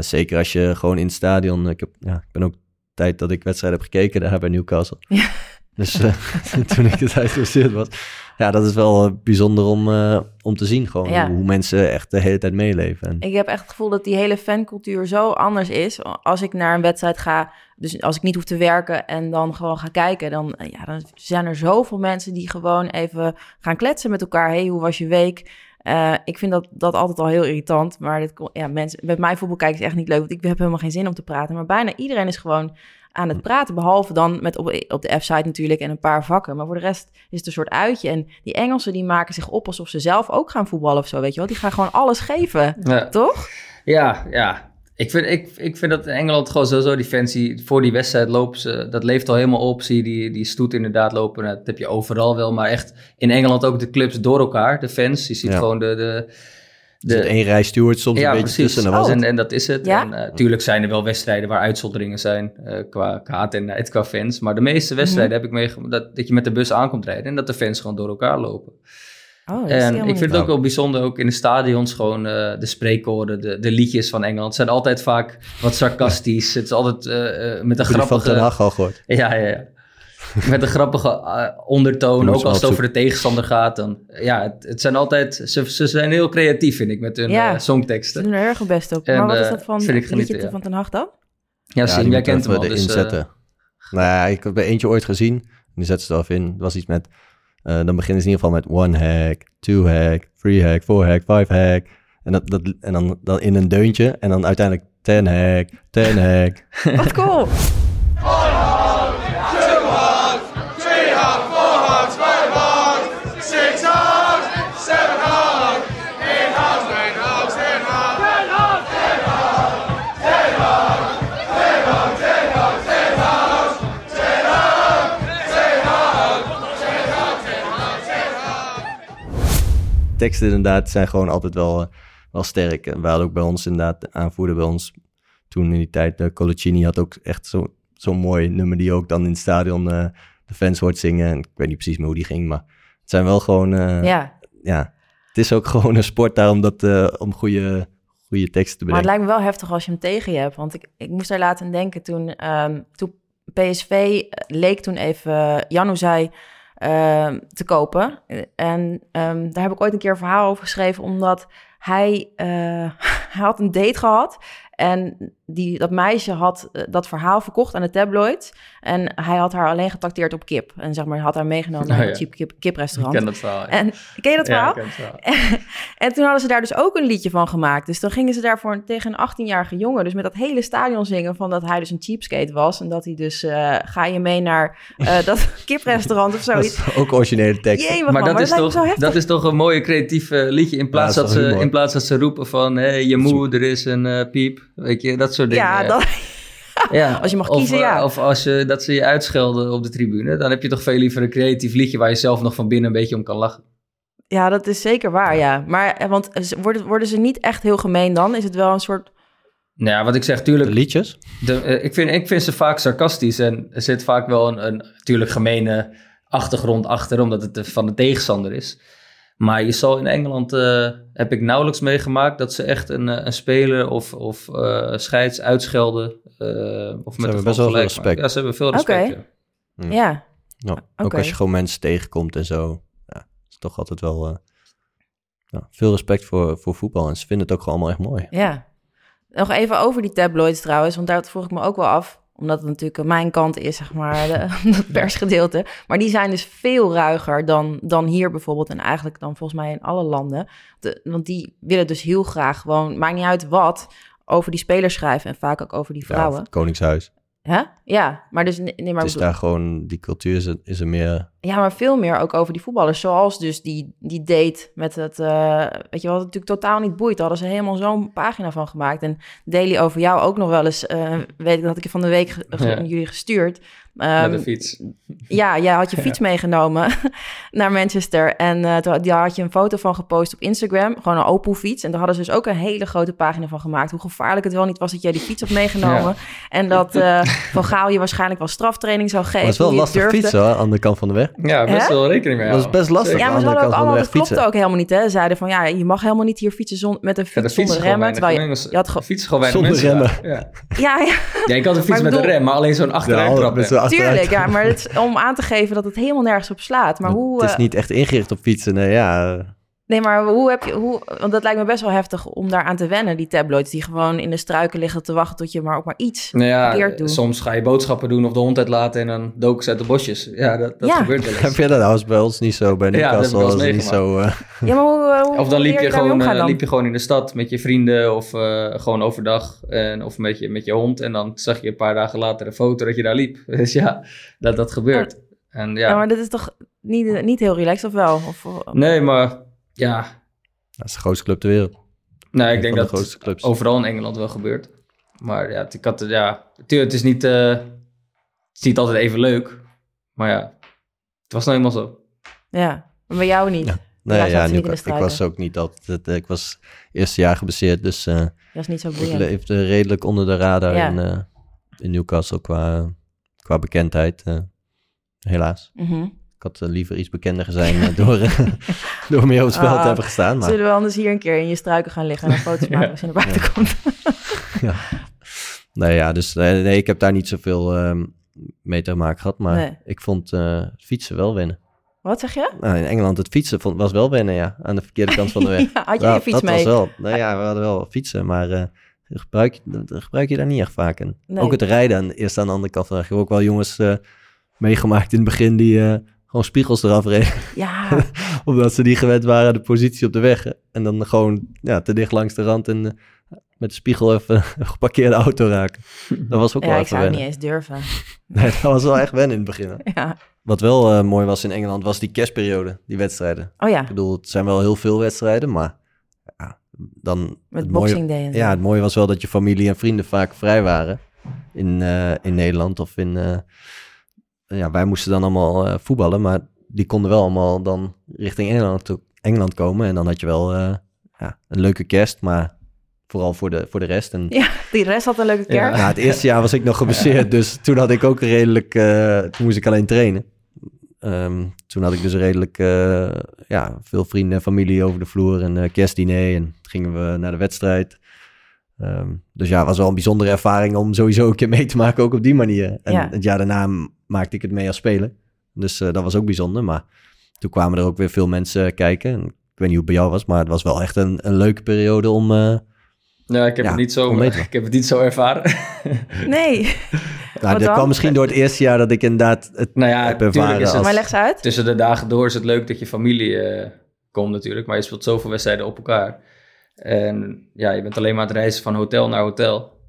zeker als je gewoon in het stadion. Ik, heb, ja, ik ben ook tijd dat ik wedstrijden heb gekeken daar bij Newcastle. Ja. Dus eh, toen ik het geïnteresseerd was. Ja, dat is wel eh, bijzonder om, eh, om te zien. Gewoon Ja. hoe, mensen echt de hele tijd meeleven. En, Ik heb echt het gevoel dat die hele fancultuur zo anders is. Als ik naar een wedstrijd ga, dus als ik niet hoef te werken en dan gewoon ga kijken, dan, eh, ja, dan zijn er zoveel mensen die gewoon even gaan kletsen met elkaar. hey, hoe was je week? Eh, ik vind dat, dat altijd al heel irritant. Maar dit, ja, mensen, met mij voetbal kijken is echt niet leuk, want ik heb helemaal geen zin om te praten. Maar bijna iedereen is gewoon aan het praten. Behalve dan met op, op de F-site natuurlijk en een paar vakken. Maar voor de rest is het een soort uitje. En die Engelsen die maken zich op alsof ze zelf ook gaan voetballen of zo, weet je wel. Die gaan gewoon alles geven, Ja. toch? Ja, ja. Ik vind, ik, ik vind dat in Engeland gewoon sowieso die fans die voor die wedstrijd lopen, ze, dat leeft al helemaal op. Zie je die, die stoet inderdaad lopen. Dat heb je overal wel, maar echt in Engeland ook de clubs door elkaar, de fans. Je ziet Ja. gewoon de... de, zit één rij steward soms ja, een beetje precies. tussen. En dat was Oh. en, en dat is het. Ja? En natuurlijk zijn er wel wedstrijden waar uitzonderingen zijn eh, qua, haat en nijd, qua fans. Maar de meeste wedstrijden Mhm. heb ik meegemaakt dat, dat je met de bus aankomt rijden en dat de fans gewoon door elkaar lopen. Oh, En ik vind het ook wel bijzonder, ook in de stadions, gewoon eh, de spreekwoorden, de, de liedjes van Engeland zijn altijd vaak wat sarcastisch. het is altijd eh, eh, met een Heb je die van Ten grappige... Hag al gehoord? Ja, ja, ja. Met een grappige ondertoon, ook als het over de tegenstander gaat. Dan, ja, het, het zijn altijd... Ze, ze zijn heel creatief, vind ik, met hun Ja. eh, Ze songteksten. doen er erg hun best op. En, maar wat is dat van vind ik het liedje ja. van Ten Hag dan? Ja, Sim, die jij kent hem al. Dus, erin eh, zetten. nou ja, ik heb er eentje ooit gezien. En die zetten ze er even in. Het was iets met... eh, dan beginnen ze in ieder geval met one hack, two hack, three hack, four hack, five hack. En, dat, en dan, dan in een deuntje. En dan uiteindelijk ten hack, ten hack. Wat cool. Teksten inderdaad zijn gewoon altijd wel, eh, wel sterk. En we hadden ook bij ons inderdaad, de aanvoerder bij ons, toen in die tijd, uh, Colacini had ook echt zo- zo'n mooi nummer die ook dan in het stadion eh, de fans hoort zingen. En ik weet niet precies meer hoe die ging, maar het zijn wel gewoon, eh, ja. Ja, het is ook gewoon een sport daarom dat, eh, om goede, goede teksten te maar het bedenken. lijkt me wel heftig als je hem tegen je hebt. Want ik, ik moest daar laten denken toen, ehm, toen PSV leek toen even Janu zei ehm, te kopen. En ehm, daar heb ik ooit een keer een verhaal over geschreven, omdat hij, eh, hij had een date gehad. En die, dat meisje had eh, dat verhaal verkocht aan de tabloid. En hij had haar alleen getacteerd op kip. En zeg maar, had haar meegenomen Oh, naar ja. een cheap kip, Ik kiprestaurant. ken dat verhaal. ja. En ken je dat Ja, verhaal? ik ken het verhaal. en toen hadden ze daar dus ook een liedje van gemaakt. Dus dan gingen ze daarvoor tegen een 18-jarige jongen... dus met dat hele stadion zingen van dat hij dus een cheapskate was... en dat hij dus, eh, ga je mee naar eh, dat kiprestaurant of Dat zoiets. is ook originele tekst. Jee, Maar, dat, maar is dat toch, dat is toch een mooie creatief liedje. In plaats, Ja, dat ze, in plaats dat ze roepen van... Hey, je moeder is een eh, piep. Weet je, dat soort dingen. ja, dat, Ja, Als je mag of, kiezen, eh, ja. Of als je, dat ze je uitschelden op de tribune. Dan heb je toch veel liever een creatief liedje... waar je zelf nog van binnen een beetje om kan lachen. ja, dat is zeker waar, ja. Maar, eh, want eh, worden, worden ze niet echt heel gemeen dan? Is het wel een soort... Nou ja, wat ik zeg, De tuurlijk... liedjes? De, eh, ik, vind, ik vind ze vaak sarcastisch en er zit vaak wel een, een natuurlijk gemene achtergrond achter, omdat het de- van de tegenstander is. Maar je zal in Engeland, eh, heb ik nauwelijks meegemaakt, dat ze echt een, eh, een speler of, of eh, scheids uitschelden. eh of met hebben een best wel veel respect. maken. Ja, ze hebben veel respect. Oké. ja. Ja, Ook als je gewoon mensen tegenkomt en zo. Ja, is toch altijd wel eh, ja, veel respect voor, voor voetbal. En ze vinden het ook gewoon allemaal echt mooi. ja. Nog even over die tabloids trouwens, want daar vroeg ik me ook wel af. Omdat het natuurlijk aan mijn kant is, zeg maar, de, dat persgedeelte. Maar die zijn dus veel ruiger dan, dan hier bijvoorbeeld. En eigenlijk dan volgens mij in alle landen. De- want die willen dus heel graag gewoon, maakt niet uit wat, over die spelers schrijven. En vaak ook over die Ja, vrouwen. of het Koningshuis. Hè? Ja, maar dus nee, maar het is daar gewoon, die cultuur is, er- is er meer... ja, maar veel meer ook over die voetballers. Zoals dus die, die date met het, eh, weet je wat, natuurlijk totaal niet boeit. Daar hadden ze helemaal zo'n pagina van gemaakt. En Daily over jou ook nog wel eens, eh, weet ik dat ik je van de week ge- ge- Ja. jullie gestuurd. Met Ehm, de fiets. ja, jij had je fiets meegenomen naar Manchester. En eh, toen- daar had je een foto van gepost op Instagram. Gewoon een Opel fiets. En daar hadden ze dus ook een hele grote pagina van gemaakt. Hoe gevaarlijk het wel niet was dat jij die fiets had meegenomen. En dat eh, Van Gaal je waarschijnlijk wel straftraining zou geven. Het is wel lastig durfde. fietsen hoor, aan de kant van de weg. Ja, best wel rekening mee Dat is best lastig. Ja, maar ze aan de hadden ook kant van de allemaal, weg dat klopte fietsen. ook helemaal niet. Hè? Ze zeiden van, ja, je mag helemaal niet hier fietsen zon, met een Ja, fiets de fiets zonder remmen. Terwijl je, je had fiets gewoon weinig Zonder mensen. Ja. Ja, ja, ja, je kan een fiets ik met bedoel- een rem, maar alleen zo'n achteruittrap. Achteruit- tuurlijk. Ja, maar het is om aan te geven dat het helemaal nergens op slaat. Maar hoe... Het is eh, niet echt ingericht op fietsen. Nee, ja, Nee, maar hoe heb je, hoe, want dat lijkt me best wel heftig om daaraan te wennen, die tabloids die gewoon in de struiken liggen te wachten tot je maar ook maar iets Nou ja, verkeerd doet. soms ga je boodschappen doen of de hond uitlaten en dan doken ze uit de bosjes. Ja, dat, dat Ja. gebeurt wel Heb eens. je dat nou? bij ons niet zo. Bij Ja, dat heb Newcastle wel eens was niet zo... eh, Ja, maar hoe, hoe Of dan liep je, gewoon, eh, dan? liep je gewoon in de stad met je vrienden of eh, gewoon overdag. En, of met je, met je hond. En dan zag je een paar dagen later een foto dat je daar liep. Dus ja, dat dat gebeurt. En ja, Ja, maar dit is toch niet, niet heel relaxed, of wel? Of, of- nee, maar ja. dat is de grootste club ter wereld. Nou, ik denk de dat grootste clubs. overal in Engeland wel gebeurt. Maar ja, ik had, ja, natuurlijk, het is niet, eh, het is niet altijd even leuk. Maar ja, het was nou eenmaal zo. Ja, maar bij jou niet. Ja. Ja, Nee, ja, ze nu, ik was ook niet altijd... Ik was eerste jaar geblesseerd, dus eh, Dat is niet zo ik boeiend. leefde redelijk onder de radar Ja. in, eh, in Newcastle qua, qua bekendheid. eh, helaas. Mhm. Ik had eh, liever iets bekender zijn eh, door, eh, door meer op het veld Ah. te hebben gestaan. Maar Zullen we anders hier een keer in je struiken gaan liggen en foto's maken als je naar buiten komt? nee, ja, dus nee, ik heb daar niet zoveel ehm, mee te maken gehad. Maar Nee. ik vond eh, fietsen wel wennen. Wat zeg je? Nou, in Engeland het fietsen vond, was wel wennen, ja. Aan de verkeerde kant van de weg. Ja, had je Ja, je fiets dat mee? was wel. Nou ja, we hadden wel fietsen, maar eh, gebruik, gebruik je daar niet echt vaak in. Nee. Ook het rijden eerst aan de andere kant van de weg. Ik heb ook wel jongens meegemaakt in het begin die gewoon spiegels eraf reden. Ja, omdat ze niet gewend waren de positie op de weg. En dan gewoon ja, te dicht langs de rand en eh, met de spiegel even een geparkeerde auto raken. Dat was ook ja wel ik even zou het niet wennen. eens durven. Nee, dat was wel echt wennen in het begin. Ja. Wat wel eh, mooi was in Engeland was die kerstperiode, die wedstrijden. Oh ja, Ik bedoel, het zijn wel heel veel wedstrijden, maar ja, dan... met het mooie, Boxing Day ja, het mooie was wel dat je familie en vrienden vaak vrij waren in, eh, in Nederland of in... ja, wij moesten dan allemaal eh, voetballen, maar die konden wel allemaal dan richting Engeland, toe- Engeland komen. En dan had je wel eh, ja, een leuke kerst, maar vooral voor de, voor de rest. En Ja, die rest had een leuke kerk. ja, het eerste jaar was ik nog geblesseerd, dus toen had ik ook redelijk, eh, toen moest ik alleen trainen. Ehm, toen had ik dus redelijk ja, veel vrienden en familie over de vloer en kerstdiner en gingen we naar de wedstrijd. Ehm, dus ja, het was wel een bijzondere ervaring om sowieso een keer mee te maken, ook op die manier. En Ja. het jaar daarna maakte ik het mee als speler. Dus eh, dat was ook bijzonder, maar toen kwamen er ook weer veel mensen kijken. En ik weet niet hoe het bij jou was, maar het was wel echt een, een leuke periode om... eh, Ja, ik heb, Ja, het, niet zo, ik heb het niet zo ervaren. Nee, nou, dat dan? kwam misschien door het eerste jaar dat ik inderdaad het nou ja, heb ervaren is het, als- maar leg ze uit. tussen de dagen door is het leuk dat je familie eh, komt natuurlijk. Maar je speelt zoveel wedstrijden op elkaar. En ja, je bent alleen maar aan het reizen van hotel naar hotel.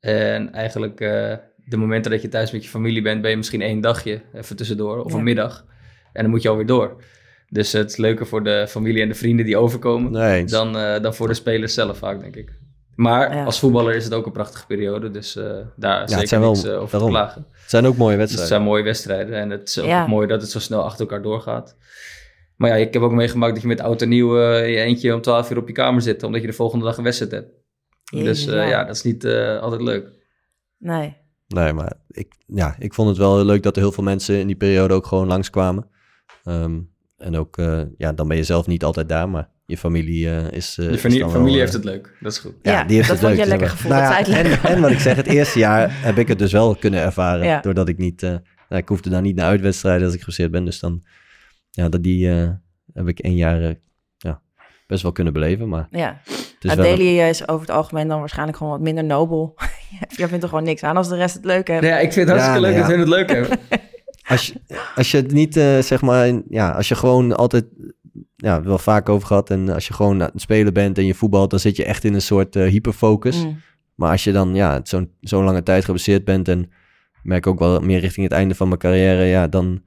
En eigenlijk eh, de momenten dat je thuis met je familie bent, ben je misschien één dagje even tussendoor of Ja. een middag. En dan moet je alweer door. Dus het is leuker voor de familie en de vrienden die overkomen Nee, eens. dan, eh, dan voor de spelers zelf vaak, denk ik. Maar Ja. als voetballer is het ook een prachtige periode, dus eh, daar zeker zijn wel- niks over te klagen. Het zijn ook mooie Dus het wedstrijden. zijn mooie wedstrijden en het is ook Ja. mooi dat het zo snel achter elkaar doorgaat. Maar ja, ik heb ook meegemaakt dat je met oud en nieuw in je eentje om 12 uur op je kamer zit, omdat je de volgende dag een wedstrijd hebt. dus eh, ja. ja. dat is niet eh, altijd leuk. Nee. Nee, maar ik, ja, ik vond het wel heel leuk dat er heel veel mensen in die periode ook gewoon langskwamen. Ehm en ook, eh, ja, dan ben je zelf niet altijd daar, maar je familie eh, is... eh, Je familie, familie wel, heeft het leuk, dat is goed. Ja, die heeft dat het vond leuk. je lekker gevoel, dat Nou ja, en, en wat ik zeg, het eerste jaar heb ik het dus wel kunnen ervaren. Ja. Doordat ik niet... eh, nou, ik hoefde dan niet naar uitwedstrijden als ik geblesseerd ben. Dus dan, ja, dat die eh, heb ik één jaar eh, ja, best wel kunnen beleven. Maar Ja. wel... een- daily is over het algemeen dan waarschijnlijk gewoon wat minder nobel. Jij vindt er gewoon niks aan als de rest het leuk heeft. Nee, ja, ik vind het hartstikke Ja, leuk dat hun het leuk hebben. Als je, als je het niet, eh, zeg maar, ja, als je gewoon altijd, ja, wel vaak over gehad. En als je gewoon aan het spelen bent en je voetbalt, dan zit je echt in een soort eh, hyperfocus. Mm. Maar als je dan, ja, zo'n zo'n lange tijd geblesseerd bent en ik merk ook wel meer richting het einde van mijn carrière, ja, dan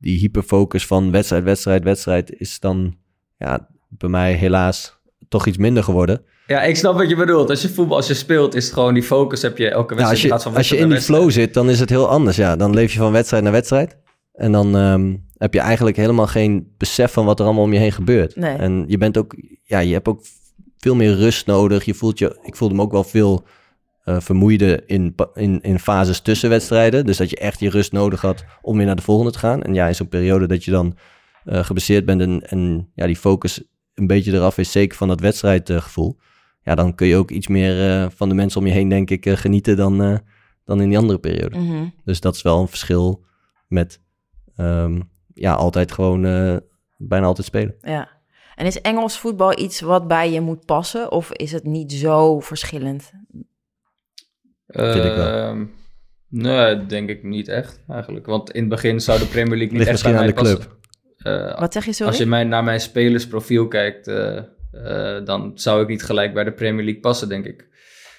die hyperfocus van wedstrijd, wedstrijd, wedstrijd is dan, ja, bij mij helaas toch iets minder geworden. Ja, ik snap wat je bedoelt. Als je voetbal, als je speelt, is het gewoon die focus heb je elke Ja, wedstrijd. als je, gaat van als je wedstrijd in die wedstrijd. flow zit, dan is het heel anders. Ja, dan leef je van wedstrijd naar wedstrijd. En dan ehm, heb je eigenlijk helemaal geen besef van wat er allemaal om je heen gebeurt. Nee. En je bent ook, ja, je hebt ook veel meer rust nodig. Je voelt je, ik voelde me ook wel veel eh vermoeider in, in, in fases tussen wedstrijden. Dus dat je echt je rust nodig had om weer naar de volgende te gaan. En ja, in zo'n periode dat je dan eh geblesseerd bent en, en ja, die focus een beetje eraf is, zeker van dat wedstrijdgevoel. ja, dan kun je ook iets meer eh, van de mensen om je heen, denk ik, genieten dan, dan in die andere periode. Mhm. Dus dat is wel een verschil met, ehm, ja, altijd gewoon, bijna altijd spelen. Ja. En is Engels voetbal iets wat bij je moet passen? Of is het niet zo verschillend? Vind ik wel. Ehm, nee, denk ik niet echt eigenlijk. Want in het begin zou de Premier League niet Ligt echt aan de passen. club. Eh, Wat zeg je zo? als je mij, naar mijn spelersprofiel kijkt, eh, eh, dan zou ik niet gelijk bij de Premier League passen, denk ik.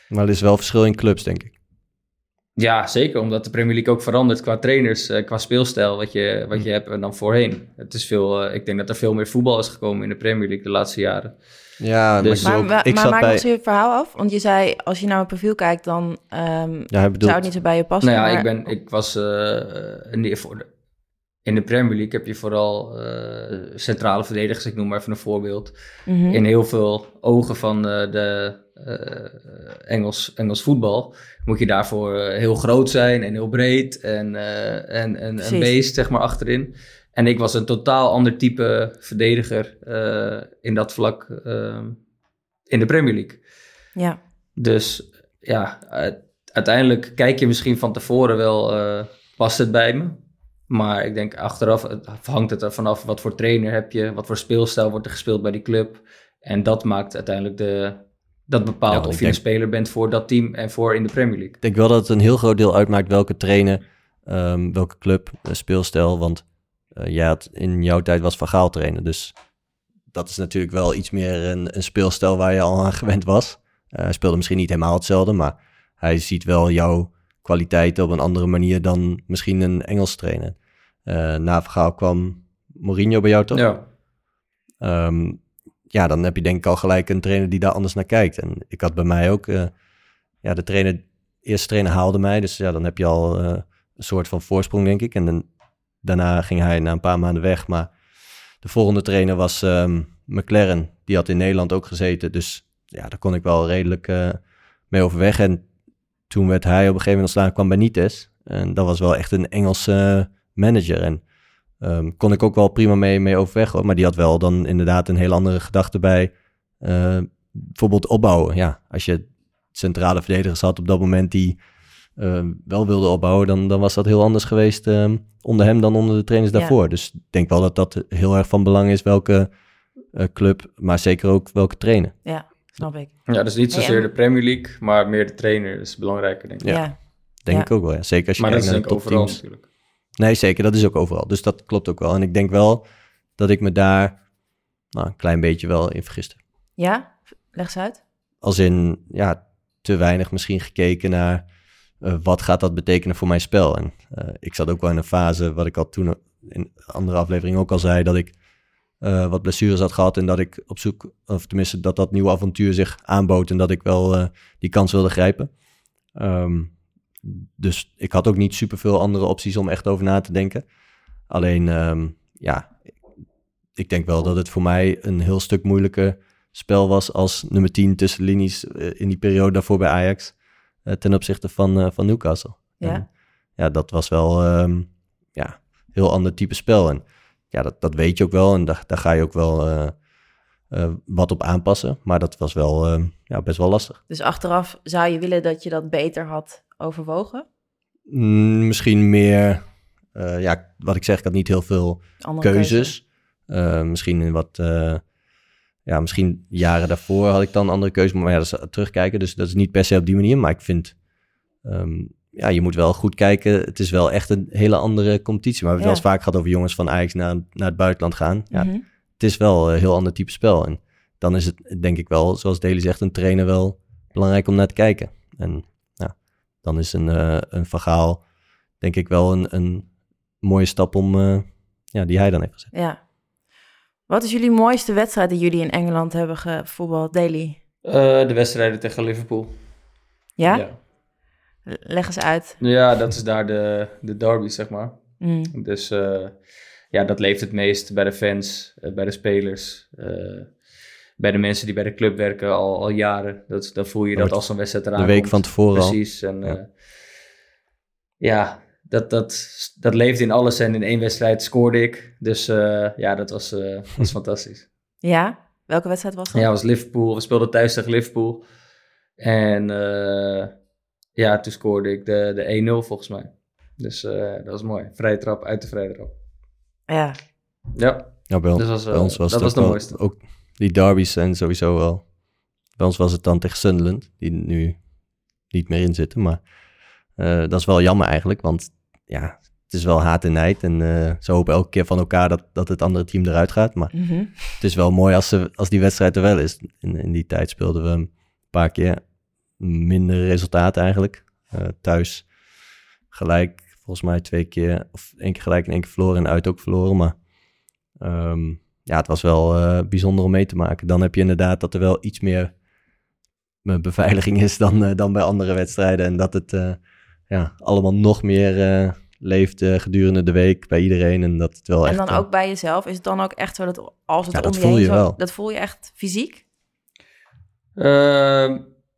Maar er is wel verschil in clubs, denk ik. Ja, zeker. Omdat de Premier League ook verandert qua trainers, eh, qua speelstijl, wat je, wat je Hm. hebt dan voorheen. Het is veel, eh, ik denk dat er veel meer voetbal is gekomen in de Premier League de laatste jaren. Ja, Dus- maar, Maar, ik, maar, ik maar zat maak bij... eens je verhaal af. Want je zei, als je naar mijn profiel kijkt, dan ehm, Ja, hij bedoelt... zou het niet zo bij je passen. nou ja, maar- ik, ben, ik was eh, in, de, in de Premier League heb je vooral eh, centrale verdedigers, ik noem maar even een voorbeeld. Mhm. in heel veel ogen van eh, de eh, Engels, Engels voetbal moet je daarvoor heel groot zijn en heel breed en, eh, en, en een beest zeg maar achterin. En ik was een totaal ander type verdediger eh, in dat vlak eh, in de Premier League. Ja, Dus ja, uiteindelijk kijk je misschien van tevoren wel, eh, past het bij me? Maar ik denk achteraf het hangt het er vanaf wat voor trainer heb je, wat voor speelstijl wordt er gespeeld bij die club. En dat maakt uiteindelijk de, dat bepaalt Ja, of je denk- een speler bent voor dat team en voor in de Premier League. Ik denk wel dat het een heel groot deel uitmaakt welke trainer, ehm, welke club, eh, speelstijl. Want jij had, in jouw tijd was Van Gaal trainer. Dus dat is natuurlijk wel iets meer een, een speelstijl waar je al aan gewend was. Eh, hij speelde misschien niet helemaal hetzelfde, maar hij ziet wel jouw kwaliteiten op een andere manier dan misschien een Engels trainer. Eh, na Van Gaal kwam Mourinho bij jou toch? Ja, Ehm, ja, dan heb je denk ik al gelijk een trainer die daar anders naar kijkt. En ik had bij mij ook, eh, ja, de trainer, eerste trainer haalde mij. Dus ja, dan heb je al eh, een soort van voorsprong, denk ik. En dan, daarna ging hij na een paar maanden weg. Maar de volgende trainer was ehm, McLaren. Die had in Nederland ook gezeten. Dus ja, daar kon ik wel redelijk eh, mee overweg. En toen werd hij op een gegeven moment ontstaan, kwam bij Nites. En dat was wel echt een Engelse manager. En Ehm, kon ik ook wel prima mee, mee overweg. Hoor. Maar die had wel dan inderdaad een heel andere gedachte bij. eh, bijvoorbeeld opbouwen. Ja, als je centrale verdedigers had op dat moment die eh, wel wilden opbouwen, dan, dan was dat heel anders geweest ehm, onder hem dan onder de trainers Ja. daarvoor. Dus ik denk wel dat dat heel erg van belang is welke eh, club, maar zeker ook welke trainer. snap ik. ja dus niet Hey, zozeer en- de Premier League, maar meer de trainer is belangrijker denk ik. Ja. Ja. Denk Ja. ik ook wel. Ja. Zeker als je Maar dat kijkt is naar de overal natuurlijk. Nee, zeker. Dat is ook overal. Dus dat klopt ook wel. En ik denk wel dat ik me daar nou, een klein beetje wel in vergiste. Ja? Leg eens uit. als in ja, te weinig misschien gekeken naar eh, wat gaat dat betekenen voor mijn spel. En eh, ik zat ook wel in een fase, wat ik al toen in andere aflevering ook al zei, dat ik eh, wat blessures had gehad en dat ik op zoek, of tenminste dat dat nieuwe avontuur zich aanbood en dat ik wel die kans wilde grijpen. Ehm, dus ik had ook niet superveel andere opties om echt over na te denken. Alleen, ehm, ja, ik denk wel dat het voor mij een heel stuk moeilijker spel was als nummer 10 tussen linies in die periode daarvoor bij Ajax ten opzichte van, eh, van Newcastle. Ja. En, ja, dat was wel ehm ja, heel ander type spel. En ja, dat, dat weet je ook wel en daar, daar ga je ook wel eh, eh, wat op aanpassen. Maar dat was wel ehm, ja, best wel lastig. Dus achteraf zou je willen dat je dat beter had overwogen? Mm, misschien meer, eh, ja, wat ik zeg, ik had niet heel veel Andere keuzes. Eh, misschien in wat, eh, ja, misschien jaren daarvoor had ik dan andere keuzes, maar ja, dat is terugkijken, dus dat is niet per se op die manier. Maar ik vind, ehm, ja, je moet wel goed kijken. Het is wel echt een hele andere competitie. Maar we hebben het wel eens vaak gehad over jongens van Ajax naar, naar het buitenland gaan. Ja, Mhm. het is wel een heel ander type spel. En dan is het, denk ik wel, zoals Daly zegt, een trainer wel belangrijk om naar te kijken. En ja, dan is een, eh een verhaal, denk ik wel een, een mooie stap om, eh, ja, die hij dan heeft gezet. Ja. Wat is jullie mooiste wedstrijd die jullie in Engeland hebben gevoetbald, Daily? Eh, de wedstrijden tegen Liverpool. Ja? ja. Leg eens uit. Ja, dat is daar de, de derby, zeg maar. Mm. Dus eh, ja, dat leeft het meest bij de fans, eh, bij de spelers, eh, bij de mensen die bij de club werken al, al jaren. Dat, dan voel je dat als zo'n wedstrijd eraan De week komt. van tevoren al. Precies. En ja dat, dat, dat leefde in alles. En in één wedstrijd scoorde ik. Dus eh, ja, dat was, eh, was fantastisch. Ja? Welke wedstrijd was dat? Ja, was Liverpool. We speelden thuis tegen Liverpool. En eh, ja, toen scoorde ik de, de 1-0 volgens mij. Dus eh, dat was mooi. Vrije trap uit de vrije trap. Ja. Ja. Ja, bij, on- Dus was, bij ons was dat het was ook de mooiste. Ook die derbies zijn sowieso wel... Bij ons was het dan tegen Sunderland, die nu niet meer in zitten. Maar eh, dat is wel jammer eigenlijk, want ja, het is wel haat en nijd. En eh, ze hopen elke keer van elkaar dat, dat het andere team eruit gaat. Maar Mhm. het is wel mooi als, ze, als die wedstrijd er wel is. In, in die tijd speelden we een paar keer minder resultaten eigenlijk. Eh, thuis gelijk, volgens mij twee keer, of één keer gelijk en één keer verloren en uit ook verloren. Maar ehm, ja, het was wel eh, bijzonder om mee te maken. Dan heb je inderdaad dat er wel iets meer beveiliging is dan, dan bij andere wedstrijden. En dat het ja, allemaal nog meer leeft eh, gedurende de week bij iedereen. En dat het wel En echt... dan eh, ook bij jezelf. Is het dan ook echt zo dat als het Ja, om dat je voel heen je zo- wel. Dat voel je echt fysiek? Ehm,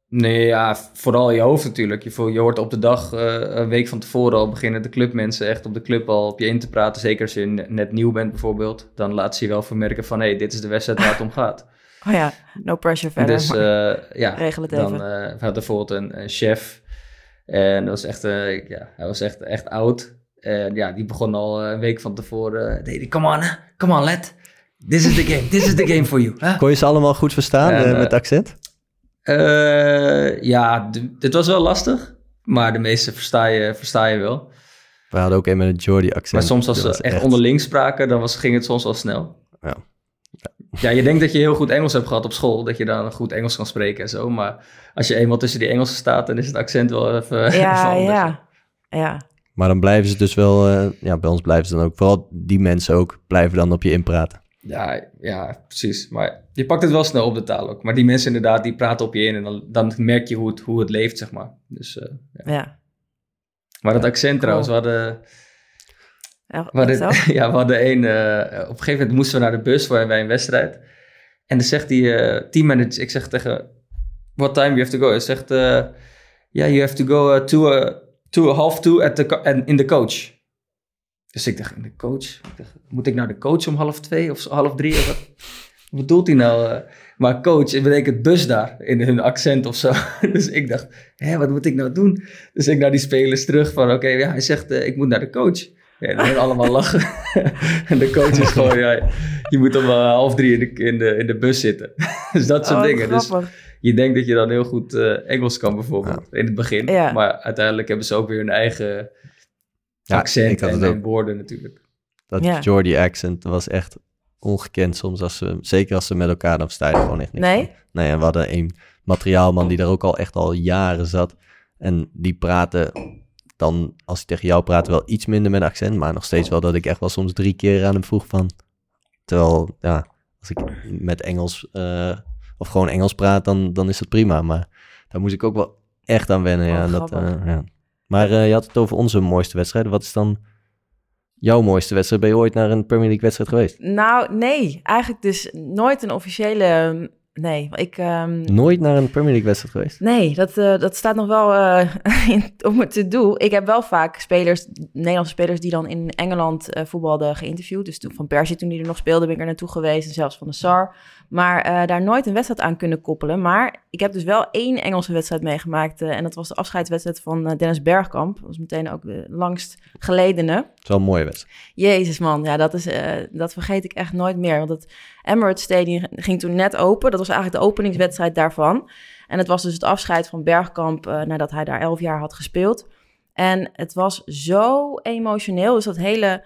nee, ja, vooral je hoofd natuurlijk. Je, voel, je hoort op de dag, eh, een week van tevoren al beginnen de clubmensen echt op de club al op je in te praten. Zeker als je ne- net nieuw bent bijvoorbeeld. Dan laat ze je wel vermerken van, hé, hey, dit is de wedstrijd waar het om gaat. Oh ja, no pressure verder. dus eh, ja, regel het dan even. eh, we hadden bijvoorbeeld een, een chef. En dat was echt, eh, ja, hij was echt, echt oud. En ja, die begon al eh, een week van tevoren. Nee, come on, hè? come on, lad. This is the game. This is the game for you. Kon je ze allemaal goed verstaan En, eh, eh, met accent? Eh, ja, dit was wel lastig. Maar de meeste versta je, versta je wel. We hadden ook een met een Jordi accent. Maar soms als ze echt, onderling spraken, dan was, ging het soms wel snel. Ja. Ja, je denkt dat je heel goed Engels hebt gehad op school. Dat je dan goed Engels kan spreken en zo. Maar als je eenmaal tussen die Engelsen staat, dan is het accent wel even, even ja, anders. ja. Ja, Maar dan blijven ze dus wel, eh, ja, bij ons blijven ze dan ook, vooral die mensen ook, blijven dan op je inpraten. Ja, ja, precies. Maar je pakt het wel snel op de taal ook. Maar die mensen inderdaad, die praten op je in. En dan, dan merk je hoe het, hoe het leeft, zeg maar. Dus, eh, ja. ja. Maar dat accent trouwens, we Cool. hadden... Ja, We hadden, ja, we hadden een... eh, op een gegeven moment moesten we naar de bus voor bij een wedstrijd. En dan zegt die eh teammanager... Ik zeg tegen... What time you have to go? Hij zegt... eh yeah, you have to go uh, to, a, to half two at the, and in the coach. Dus ik dacht, in de coach? Ik dacht, moet ik naar de coach om half twee of half drie? Of wat, wat bedoelt hij nou? maar coach, het betekent bus daar, in hun accent of zo. dus ik dacht, hè, wat moet ik nou doen? Dus ik naar die spelers terug van, oké, ja, hij zegt, ik moet naar de coach. Ja, en dan allemaal lachen. en de coach is gewoon, ja, je moet om eh, half drie in de, in, de, in de bus zitten. dus dat soort Oh, dingen. Dus je denkt dat je dan heel goed eh, Engels kan bijvoorbeeld, in het begin. Ja. Maar uiteindelijk hebben ze ook weer hun eigen Ja, accent en, en woorden natuurlijk. Dat Ja. Jordi accent was echt ongekend soms, als ze, zeker als ze met elkaar, dan er gewoon echt niks Nee? van. Nee, en we hadden een materiaalman die daar ook al echt al jaren zat. En die praatte dan, als hij tegen jou praatte, wel iets minder met accent. Maar nog steeds wel dat ik echt wel soms drie keer aan hem vroeg van... Terwijl, ja, als ik met Engels eh, of gewoon Engels praat, dan, dan is het prima. Maar daar moest ik ook wel echt aan wennen. ja, Oh, dat, eh, ja. Maar eh, je had het over onze mooiste wedstrijden. Wat is dan jouw mooiste wedstrijd? Ben je ooit naar een Premier League wedstrijd geweest? Nou, nee. Eigenlijk dus nooit een officiële... Nee, ik... ehm, Nooit naar een Premier League wedstrijd geweest? Nee, dat, eh, dat staat nog wel eh, in- op mijn to-do. Ik heb wel vaak spelers, Nederlandse spelers die dan in Engeland eh, voetbalden geïnterviewd. Dus toen van Persie, toen die er nog speelde, ben ik er naartoe geweest. En zelfs van de SAR. Maar eh, daar nooit een wedstrijd aan kunnen koppelen. Maar ik heb dus wel één Engelse wedstrijd meegemaakt. eh, en dat was de afscheidswedstrijd van eh, Dennis Bergkamp. Dat was meteen ook de langst geledene. Het is wel een mooie wedstrijd. Jezus man, ja, dat, is, dat vergeet ik echt nooit meer. Want het Emirates Stadium ging toen net open. Dat was eigenlijk de openingswedstrijd daarvan. En het was dus het afscheid van Bergkamp nadat hij daar elf jaar had gespeeld. En het was zo emotioneel. Dus dat hele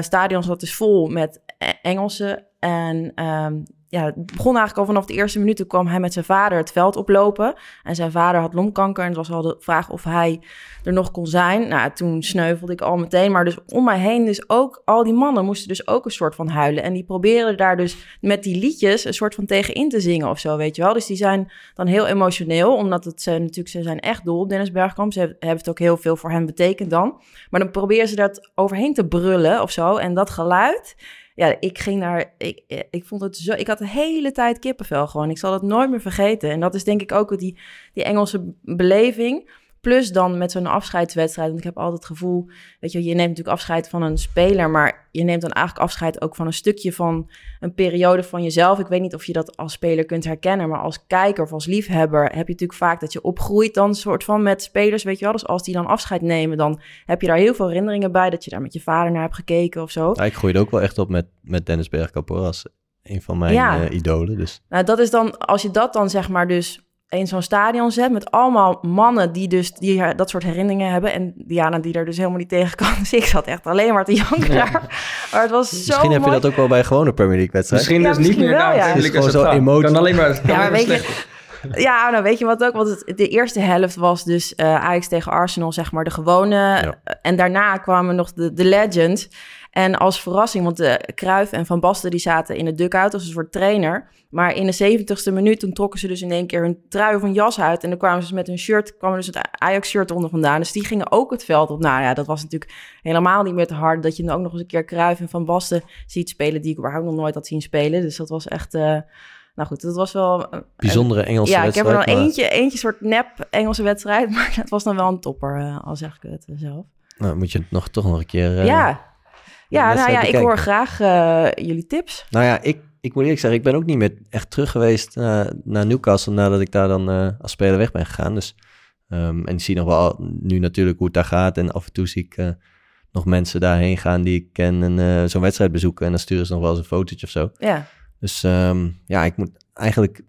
stadion zat dus vol met E- Engelsen. En ehm, ja, het begon eigenlijk al vanaf de eerste minuten kwam hij met zijn vader het veld oplopen. En zijn vader had longkanker en het was al de vraag of hij er nog kon zijn. Nou, toen sneuvelde ik al meteen. Maar dus om mij heen, dus ook al die mannen moesten dus ook een soort van huilen. En die probeerden daar dus met die liedjes een soort van tegenin te zingen of zo, weet je wel. Dus die zijn dan heel emotioneel, omdat het ze natuurlijk, ze zijn echt dol op Dennis Bergkamp. Ze hebben het ook heel veel voor hen betekend dan. Maar dan proberen ze dat overheen te brullen of zo. En dat geluid, ja, ik ging daar, ik, ik vond het zo, ik had de hele tijd kippenvel gewoon. Ik zal het nooit meer vergeten. En dat is denk ik ook die, die Engelse beleving. Plus dan met zo'n afscheidswedstrijd. Want ik heb altijd het gevoel, weet je, je neemt natuurlijk afscheid van een speler, maar je neemt dan eigenlijk afscheid ook van een stukje van een periode van jezelf. Ik weet niet of je dat als speler kunt herkennen, maar als kijker of als liefhebber heb je natuurlijk vaak dat je opgroeit dan soort van met spelers, weet je wel. Dus als die dan afscheid nemen, dan heb je daar heel veel herinneringen bij, dat je daar met je vader naar hebt gekeken of zo. Ja, ik groeide ook wel echt op met, met Dennis Bergkamp als een van mijn Ja. eh, idolen. Dus Nou, dat is dan, als je dat dan zeg maar dus in zo'n stadion zet met allemaal mannen die dus die, dat soort herinneringen hebben en Diana die er dus helemaal niet tegen kan. Dus ik zat echt alleen maar te janken daar. Maar het was zo misschien heb je dat ook wel bij een gewone Premier League wedstrijd. Misschien Ja, dus niet misschien meer wel, na ja. Het is gewoon het zo emotie. Kan alleen maar, kan Ja, maar weet je. Ja, nou weet je wat ook? Want het, de eerste helft was dus eh Ajax tegen Arsenal, zeg maar, de gewone. Ja. En daarna kwamen nog de, de legends. En als verrassing, want de Kruif en Van Basten die zaten in het dugout als een soort trainer. Maar in de zeventigste minuut, toen trokken ze dus in één keer hun trui of een jas uit. En dan kwamen ze dus met hun shirt, kwam er dus het Ajax-shirt onder vandaan. Dus die gingen ook het veld op. Nou ja, dat was natuurlijk helemaal niet meer te hard. Dat je dan ook nog eens een keer Kruif en Van Basten ziet spelen, die ik überhaupt nog nooit had zien spelen. Dus dat was echt... eh, nou goed, dat was wel een- Bijzondere Engelse ja, ik heb wedstrijd. er dan eentje, eentje soort nep Engelse wedstrijd, maar het was dan wel een topper, eh, al zeg ik het zelf. Nou, moet je het nog, toch nog een keer... eh, ja, ja nou ja, ik hoor graag eh, jullie tips. Nou ja, ik, ik moet eerlijk zeggen, ik ben ook niet meer echt terug geweest eh, naar Newcastle nadat ik daar dan eh, als speler weg ben gegaan. Dus, ehm, en ik zie nog wel nu natuurlijk hoe het daar gaat. En af en toe zie ik nog mensen daarheen gaan die ik ken en zo'n wedstrijd bezoeken. En dan sturen ze nog wel eens een fotootje of zo. Ja, Dus ehm, ja, ik moet eigenlijk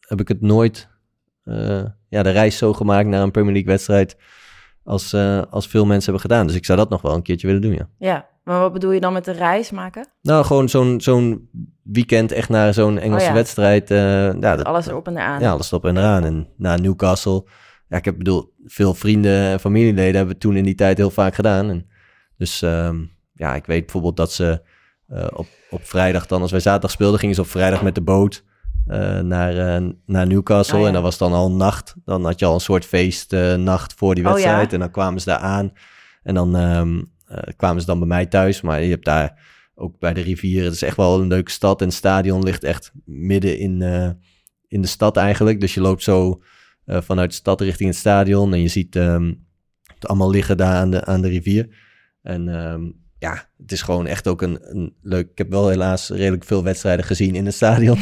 heb ik het nooit ja, de reis zo gemaakt naar een Premier League wedstrijd als, als veel mensen hebben gedaan. Dus ik zou dat nog wel een keertje willen doen, ja. ja. Maar wat bedoel je dan met de reis maken? Nou, gewoon zo'n zo'n weekend echt naar zo'n Engelse Oh ja. wedstrijd. eh, ja, dat, Alles erop en eraan. ja, alles op en eraan. En naar Newcastle. Ja, ik heb bedoel, veel vrienden en familieleden hebben het toen in die tijd heel vaak gedaan. En dus ehm, ja, ik weet bijvoorbeeld dat ze eh, op, op vrijdag dan, als wij zaterdag speelden, gingen ze op vrijdag met de boot eh, naar, naar Newcastle. Oh, ja. En dat was dan al nacht. Dan had je al een soort feestnacht voor die Oh, wedstrijd. En dan kwamen ze daar aan. En dan ehm, eh, kwamen ze dan bij mij thuis. Maar je hebt daar ook bij de rivieren. Het is echt wel een leuke stad. En het stadion ligt echt midden in, eh, in de stad eigenlijk. Dus je loopt zo eh, vanuit de stad richting het stadion. En je ziet ehm, het allemaal liggen daar aan de, aan de rivier. En ehm, ja, het is gewoon echt ook een, een leuk... Ik heb wel helaas redelijk veel wedstrijden gezien in het stadion.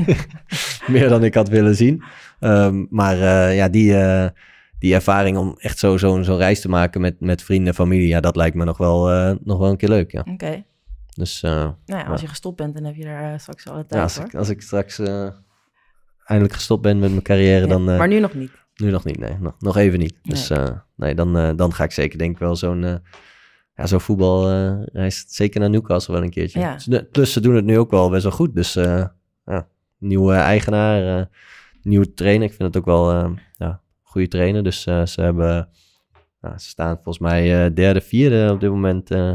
Meer dan ik had willen zien. Ehm, maar eh, ja, die, eh, die ervaring om echt zo- zo'n zo'n reis te maken met, met vrienden en familie... Ja, dat lijkt me nog wel, eh, nog wel een keer leuk, ja. Oké. Dus eh, Nou ja, als Ja. je gestopt bent, dan heb je daar eh, straks alle ja, tijd als, voor. ik, als ik straks eindelijk gestopt ben met mijn carrière, Ja, dan... Maar nu nog niet. Nu nog niet, nee. Nog, nog even niet. Dus Nee. dan, dan ga ik zeker denk ik wel zo'n ja, zo'n voetbalreis zeker naar Newcastle wel een keertje. Ja. Dus Plus ze doen het nu ook wel best wel goed. Dus ja, nieuwe eigenaar, nieuwe trainer. Ik vind het ook wel ja, goede trainer. Dus eh, ze hebben, ja, ze staan volgens mij eh, derde, vierde op dit moment. eh.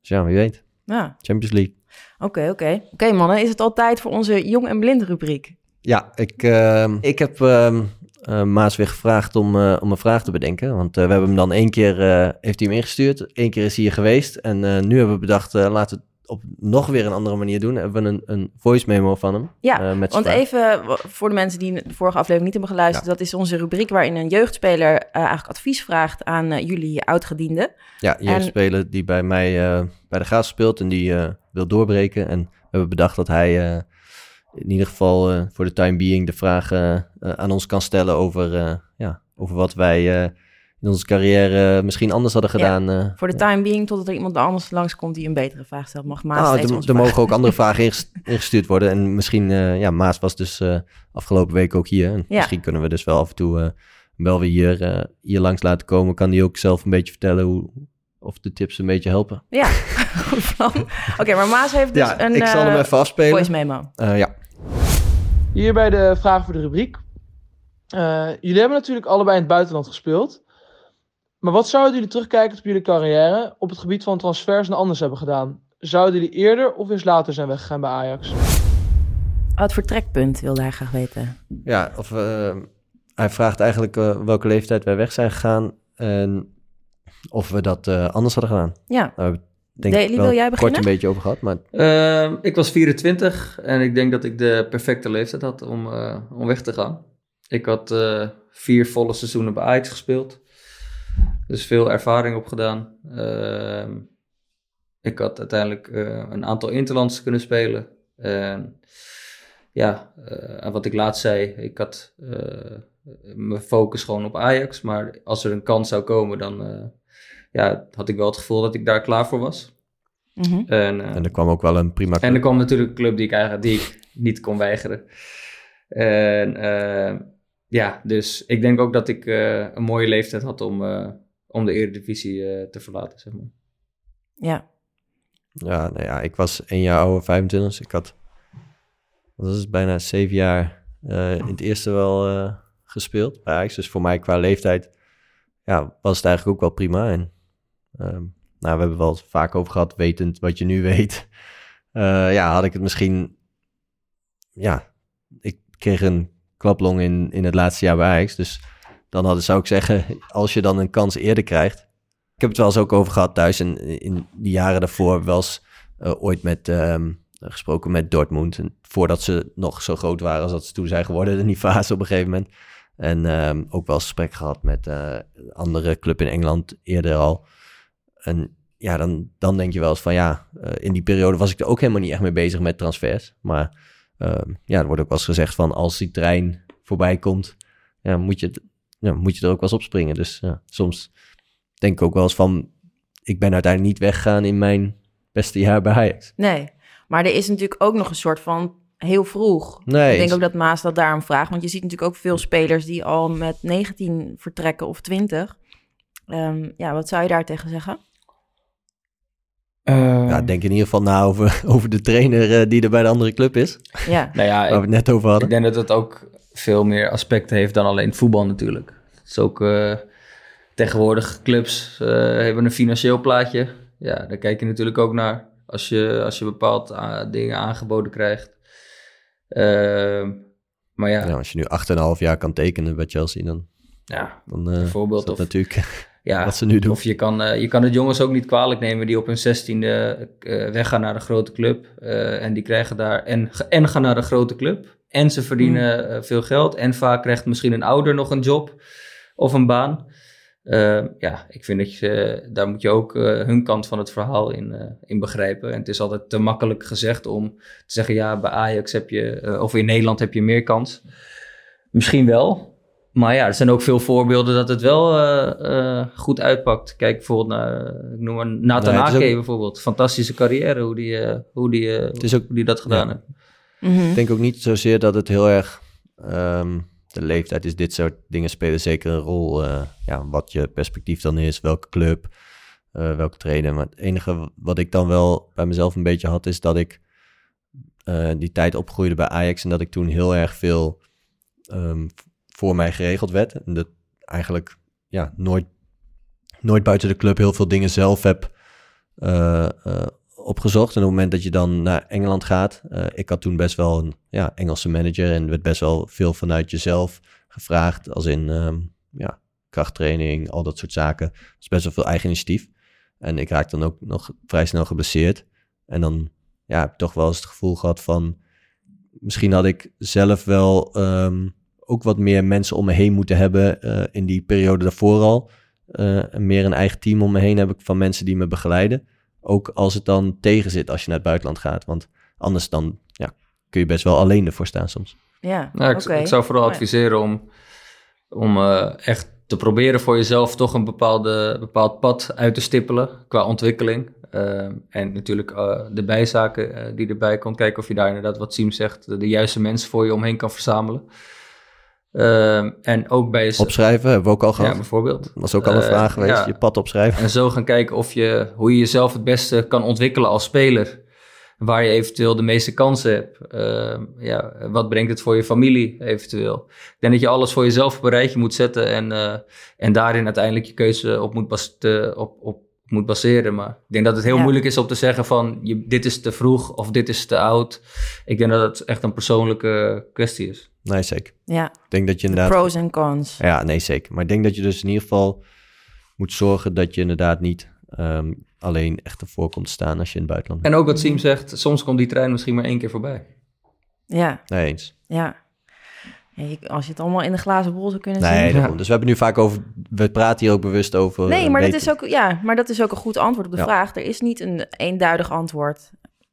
dus ja, wie weet. Ja, Champions League. oké, oké. Oké mannen, is het al tijd voor onze jong en blind rubriek? Ja, ik, ehm, ik heb ehm, eh, Maas weer gevraagd om, eh, om een vraag te bedenken. Want eh, we hebben hem dan één keer, eh, heeft hij hem ingestuurd. Eén keer is hij hier geweest. En eh, nu hebben we bedacht, eh, laten we op nog weer een andere manier doen. Hebben we een, een voice memo van hem. Ja, eh, met Want vraag. even voor de mensen die de vorige aflevering niet hebben geluisterd, dat is onze rubriek waarin een jeugdspeler eh, eigenlijk advies vraagt aan eh, jullie oudgedienden. Ja, je hebt en- die bij mij bij de Graaf speelt en die wil doorbreken. En we hebben bedacht dat hij in ieder geval voor de time being de vraag eh, aan ons kan stellen over, ja, over wat wij in onze carrière misschien anders hadden gedaan. eh, Voor de time being, totdat er iemand anders langskomt die een betere vraag stelt, mag Maas Nou, er, er mogen ook andere vragen inges- ingestuurd worden. En misschien, eh, ja, Maas was dus eh, afgelopen week ook hier. En Ja. Misschien kunnen we dus wel af en toe eh, wel weer hier, eh, hier langs laten komen. Kan die ook zelf een beetje vertellen hoe, of de tips een beetje helpen. Ja, goed plan. Oké, maar Maas heeft dus ja, een ik zal hem even afspelen. voice memo. Eh, ja. Hierbij de vraag voor de rubriek. Eh, jullie hebben natuurlijk allebei in het buitenland gespeeld. Maar wat zouden jullie terugkijken op jullie carrière op het gebied van transfers en anders hebben gedaan? Zouden jullie eerder of eens later zijn weggegaan bij Ajax? Wat voor trekpunt wilde hij graag weten? ja, of eh, hij vraagt eigenlijk eh, welke leeftijd wij weg zijn gegaan. En of we dat eh, anders hadden gedaan. Ja, Nou, denk wel wil jij kort beginnen? een beetje over gehad. Maar Ehm, ik was 24 en ik denk dat ik de perfecte leeftijd had om, eh, om weg te gaan. Ik had eh, vier volle seizoenen bij Ajax gespeeld. Dus veel ervaring opgedaan. Ehm ik had uiteindelijk eh, een aantal interlands kunnen spelen. En ja, eh, en wat ik laatst zei, ik had eh, mijn focus gewoon op Ajax. Maar als er een kans zou komen, dan eh, ja, had ik wel het gevoel dat ik daar klaar voor was. Mhm. En, eh, En er kwam ook wel een prima en er kwam natuurlijk een club die ik eigenlijk die ik niet kon weigeren. En ja, dus ik denk ook dat ik eh, een mooie leeftijd had om, eh, om de Eredivisie eh, te verlaten, zeg maar. Ja. Ja, nou ja, ik was één jaar ouder, 25. Dus ik had, wat is bijna zeven jaar eh, in het eerste wel eh, gespeeld bij Ajax. Dus voor mij qua leeftijd ja, was het eigenlijk ook wel prima. En ehm, nou, we hebben wel vaak over gehad, wetend wat je nu weet. Eh, ja, had ik het misschien... Ja, ik kreeg een klaplong in, in het laatste jaar bij Ajax. Dus dan hadden, zou ik zeggen, als je dan een kans eerder krijgt... Ik heb het wel eens ook over gehad thuis. En in die jaren daarvoor wel eens eh, ooit met, ehm, gesproken met Dortmund. En voordat ze nog zo groot waren als dat ze toen zijn geworden in die fase op een gegeven moment. En ehm, ook wel gesprek gehad met eh, andere club in Engeland eerder al. En ja, dan, dan denk je wel eens van ja, eh, in die periode was ik er ook helemaal niet echt mee bezig met transfers. Maar ehm, ja, er wordt ook wel eens gezegd van als die trein voorbij komt, ja, moet, je het, ja, moet je er ook wel eens op springen. Dus ja, soms denk ik ook wel eens van, ik ben uiteindelijk niet weggegaan in mijn beste jaar bij Ajax. Nee. Maar er is natuurlijk ook nog een soort van heel vroeg. Nee, ik denk ook dat Maas dat daarom vraagt. Want je ziet natuurlijk ook veel spelers die al met 19 vertrekken of 20. Ehm, ja, wat zou je daar tegen zeggen? Ja, denk in ieder geval na over, over de trainer eh, die er bij de andere club is. Ja, Nou ja, Waar we ik, het net over ik hadden. denk dat het ook veel meer aspecten heeft dan alleen voetbal natuurlijk. Het is ook eh, tegenwoordig clubs eh, hebben een financieel plaatje. Ja, daar kijk je natuurlijk ook naar als je, als je bepaald ah, dingen aangeboden krijgt. Ehm, maar ja, Ja, als je nu 8,5 jaar kan tekenen bij Chelsea, dan, ja, dan eh, Bijvoorbeeld dat of- natuurlijk ja, wat ze nu doen. Of je kan, eh, je kan het jongens ook niet kwalijk nemen die op hun zestiende uh, weggaan naar een grote club. eh, en die krijgen daar en, en gaan naar een grote club. En ze verdienen eh, veel geld. En vaak krijgt misschien een ouder nog een job of een baan. Eh, ja, ik vind dat je, daar moet je ook eh, hun kant van het verhaal in, eh, in begrijpen. En het is altijd te makkelijk gezegd om te zeggen, ja, bij Ajax heb je, eh, of in Nederland heb je meer kans. Misschien wel, maar ja, er zijn ook veel voorbeelden dat het wel eh, eh, goed uitpakt. Kijk bijvoorbeeld naar, eh, ik noem maar Nathan Nee, Ake ook- bijvoorbeeld. Fantastische carrière, hoe die, eh, hoe die, eh, Het is ook- hoe die dat gedaan ja. heeft. Mhm. Ik denk ook niet zozeer dat het heel erg... ehm, de leeftijd is, dit soort dingen spelen zeker een rol. eh, ja, wat je perspectief dan is, welke club, eh, welke trainer. Maar het enige wat ik dan wel bij mezelf een beetje had, is dat ik eh, die tijd opgroeide bij Ajax en dat ik toen heel erg veel ehm, voor mij geregeld werd. En dat eigenlijk ja, nooit, nooit buiten de club heel veel dingen zelf heb opgezocht. En op het moment dat je dan naar Engeland gaat, eh, ik had toen best wel een ja, Engelse manager en er werd best wel veel vanuit jezelf gevraagd, als in ehm, ja, krachttraining, al dat soort zaken. Dus best wel veel eigen initiatief. En ik raakte dan ook nog vrij snel geblesseerd. En dan ja, heb ik toch wel eens het gevoel gehad van, misschien had ik zelf wel ehm, ook wat meer mensen om me heen moeten hebben eh, in die periode daarvoor al. Eh, meer een eigen team om me heen heb ik van mensen die me begeleiden. Ook als het dan tegen zit als je naar het buitenland gaat. Want anders dan ja, kun je best wel alleen ervoor staan soms. Ja, Nou, ik, oké. ik zou vooral adviseren om, om eh, echt te proberen voor jezelf toch een bepaalde, bepaald pad uit te stippelen qua ontwikkeling. Eh, en natuurlijk eh, de bijzaken eh, die erbij komt. Kijken of je daar inderdaad, wat Siem zegt, de, de juiste mensen voor je omheen kan verzamelen. Eh, en ook bij. Opschrijven hebben we ook al Ja, gehad. bijvoorbeeld. Dat was ook al een Eh, vraag geweest. ja. Je pad opschrijven. En zo gaan kijken of je, hoe je jezelf het beste kan ontwikkelen als speler. Waar je eventueel de meeste kansen hebt. Ehm, ja, wat brengt het voor je familie eventueel? Ik denk dat je alles voor jezelf op een rijtje moet zetten. En, eh, en daarin uiteindelijk je keuze op moet, bas- te- op, op moet baseren. Maar ik denk dat het heel Ja. moeilijk is om te zeggen van... Je, dit is te vroeg of dit is te oud. Ik denk dat het echt een persoonlijke kwestie is. Nee, zeker. Ja, Ik denk dat je de inderdaad... pros en cons. Ja, nee, zeker. Maar ik denk dat je dus in ieder geval moet zorgen dat je inderdaad niet ehm, alleen echt ervoor komt te staan als je in het buitenland bent. En ook wat Siem zegt, soms komt die trein misschien maar één keer voorbij. Ja, Nee, eens. ja. Als je het allemaal in de glazen bol zou kunnen Nee, zien. dus we hebben nu vaak over... We praten hier ook bewust over... Nee, maar dat, is ook, ja, maar dat is ook een goed antwoord op de Ja. vraag. Er is niet een eenduidig antwoord,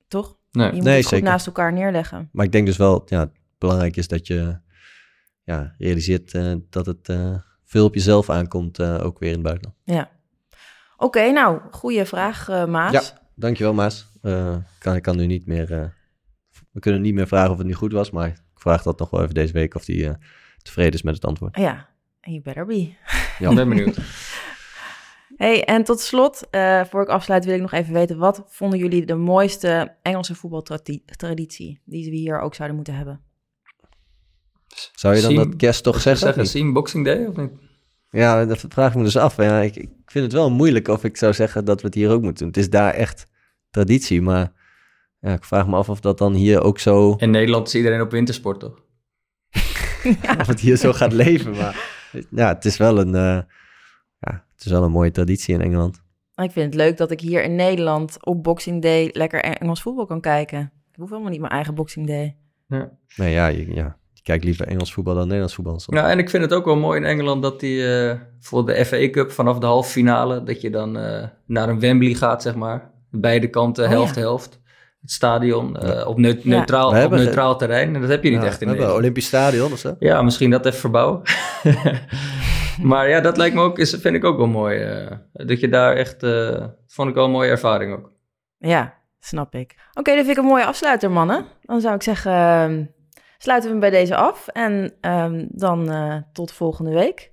toch? Nee. Je moet Nee, het goed zeker. naast elkaar neerleggen. Maar ik denk dus wel, ja, belangrijk is dat je ja, realiseert eh, dat het eh, veel op jezelf aankomt, eh, ook weer in het buitenland. Ja. Oké, nou, goede vraag, eh, Maas. Ja. Dankjewel, Maas. Eh, kan, ik kan nu niet meer... eh, we kunnen niet meer vragen of het nu goed was, maar ik vraag dat nog wel even deze week of hij tevreden is met het antwoord. Ja, en you better be. Ja. Ik ben benieuwd. Hey, en tot slot, eh, voor ik afsluit, wil ik nog even weten... wat vonden jullie de mooiste Engelse voetbaltraditie... die we hier ook zouden moeten hebben? Zou je dan dat kerst toch zeggen? Zeggen, zien Boxing Day of niet? Ja, dat vraag ik me dus af. Ja, ik, ik vind het wel moeilijk of ik zou zeggen dat we het hier ook moeten doen. Het is daar echt traditie, maar ja, ik vraag me af of dat dan hier ook zo, In Nederland is iedereen op wintersport, toch? of het hier zo gaat leven. Maar ja, het is wel een, eh, ja, het is wel een mooie traditie in Engeland. Ik vind het leuk dat ik hier in Nederland op Boxing Day... lekker Engels voetbal kan kijken. Ik hoef helemaal niet mijn eigen Boxing Day. Ja. Nee, ja, je, ja, je kijkt liever Engels voetbal dan Nederlands voetbal. soms. Ja, en ik vind het ook wel mooi in Engeland dat die eh voor de FA Cup vanaf de halve finale, dat je dan eh, naar een Wembley gaat, zeg maar. Beide kanten, Oh, helft, ja. helft. Het stadion eh, op neut- Ja. neutraal, op neutraal terrein. En dat heb je niet Ja, echt in Nederland. Olympisch Stadion of zo. Ja, misschien dat even verbouwen. maar ja, dat lijkt me ook, is, vind ik ook wel mooi. eh, dat je daar echt, eh, vond ik wel een mooie ervaring ook. Ja, snap ik. Oké, dat vind ik een mooie afsluiter, mannen. Dan zou ik zeggen, ehm, sluiten we hem bij deze af. En ehm, dan eh, tot volgende week.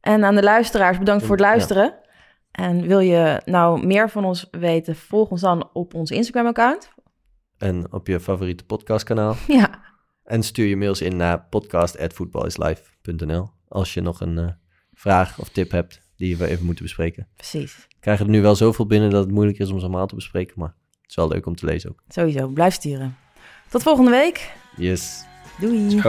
En aan de luisteraars, bedankt voor het Ja. luisteren. En wil je nou meer van ons weten, volg ons dan op ons Instagram-account. En op je favoriete podcastkanaal. Ja, En stuur je mails in naar podcast.voetbalislife.nl als je nog een eh, vraag of tip hebt die we even moeten bespreken. precies. We krijgen er nu wel zoveel binnen dat het moeilijk is om ze allemaal te bespreken, maar het is wel leuk om te lezen ook. Sowieso, blijf sturen. Tot volgende week. Yes. 都一样。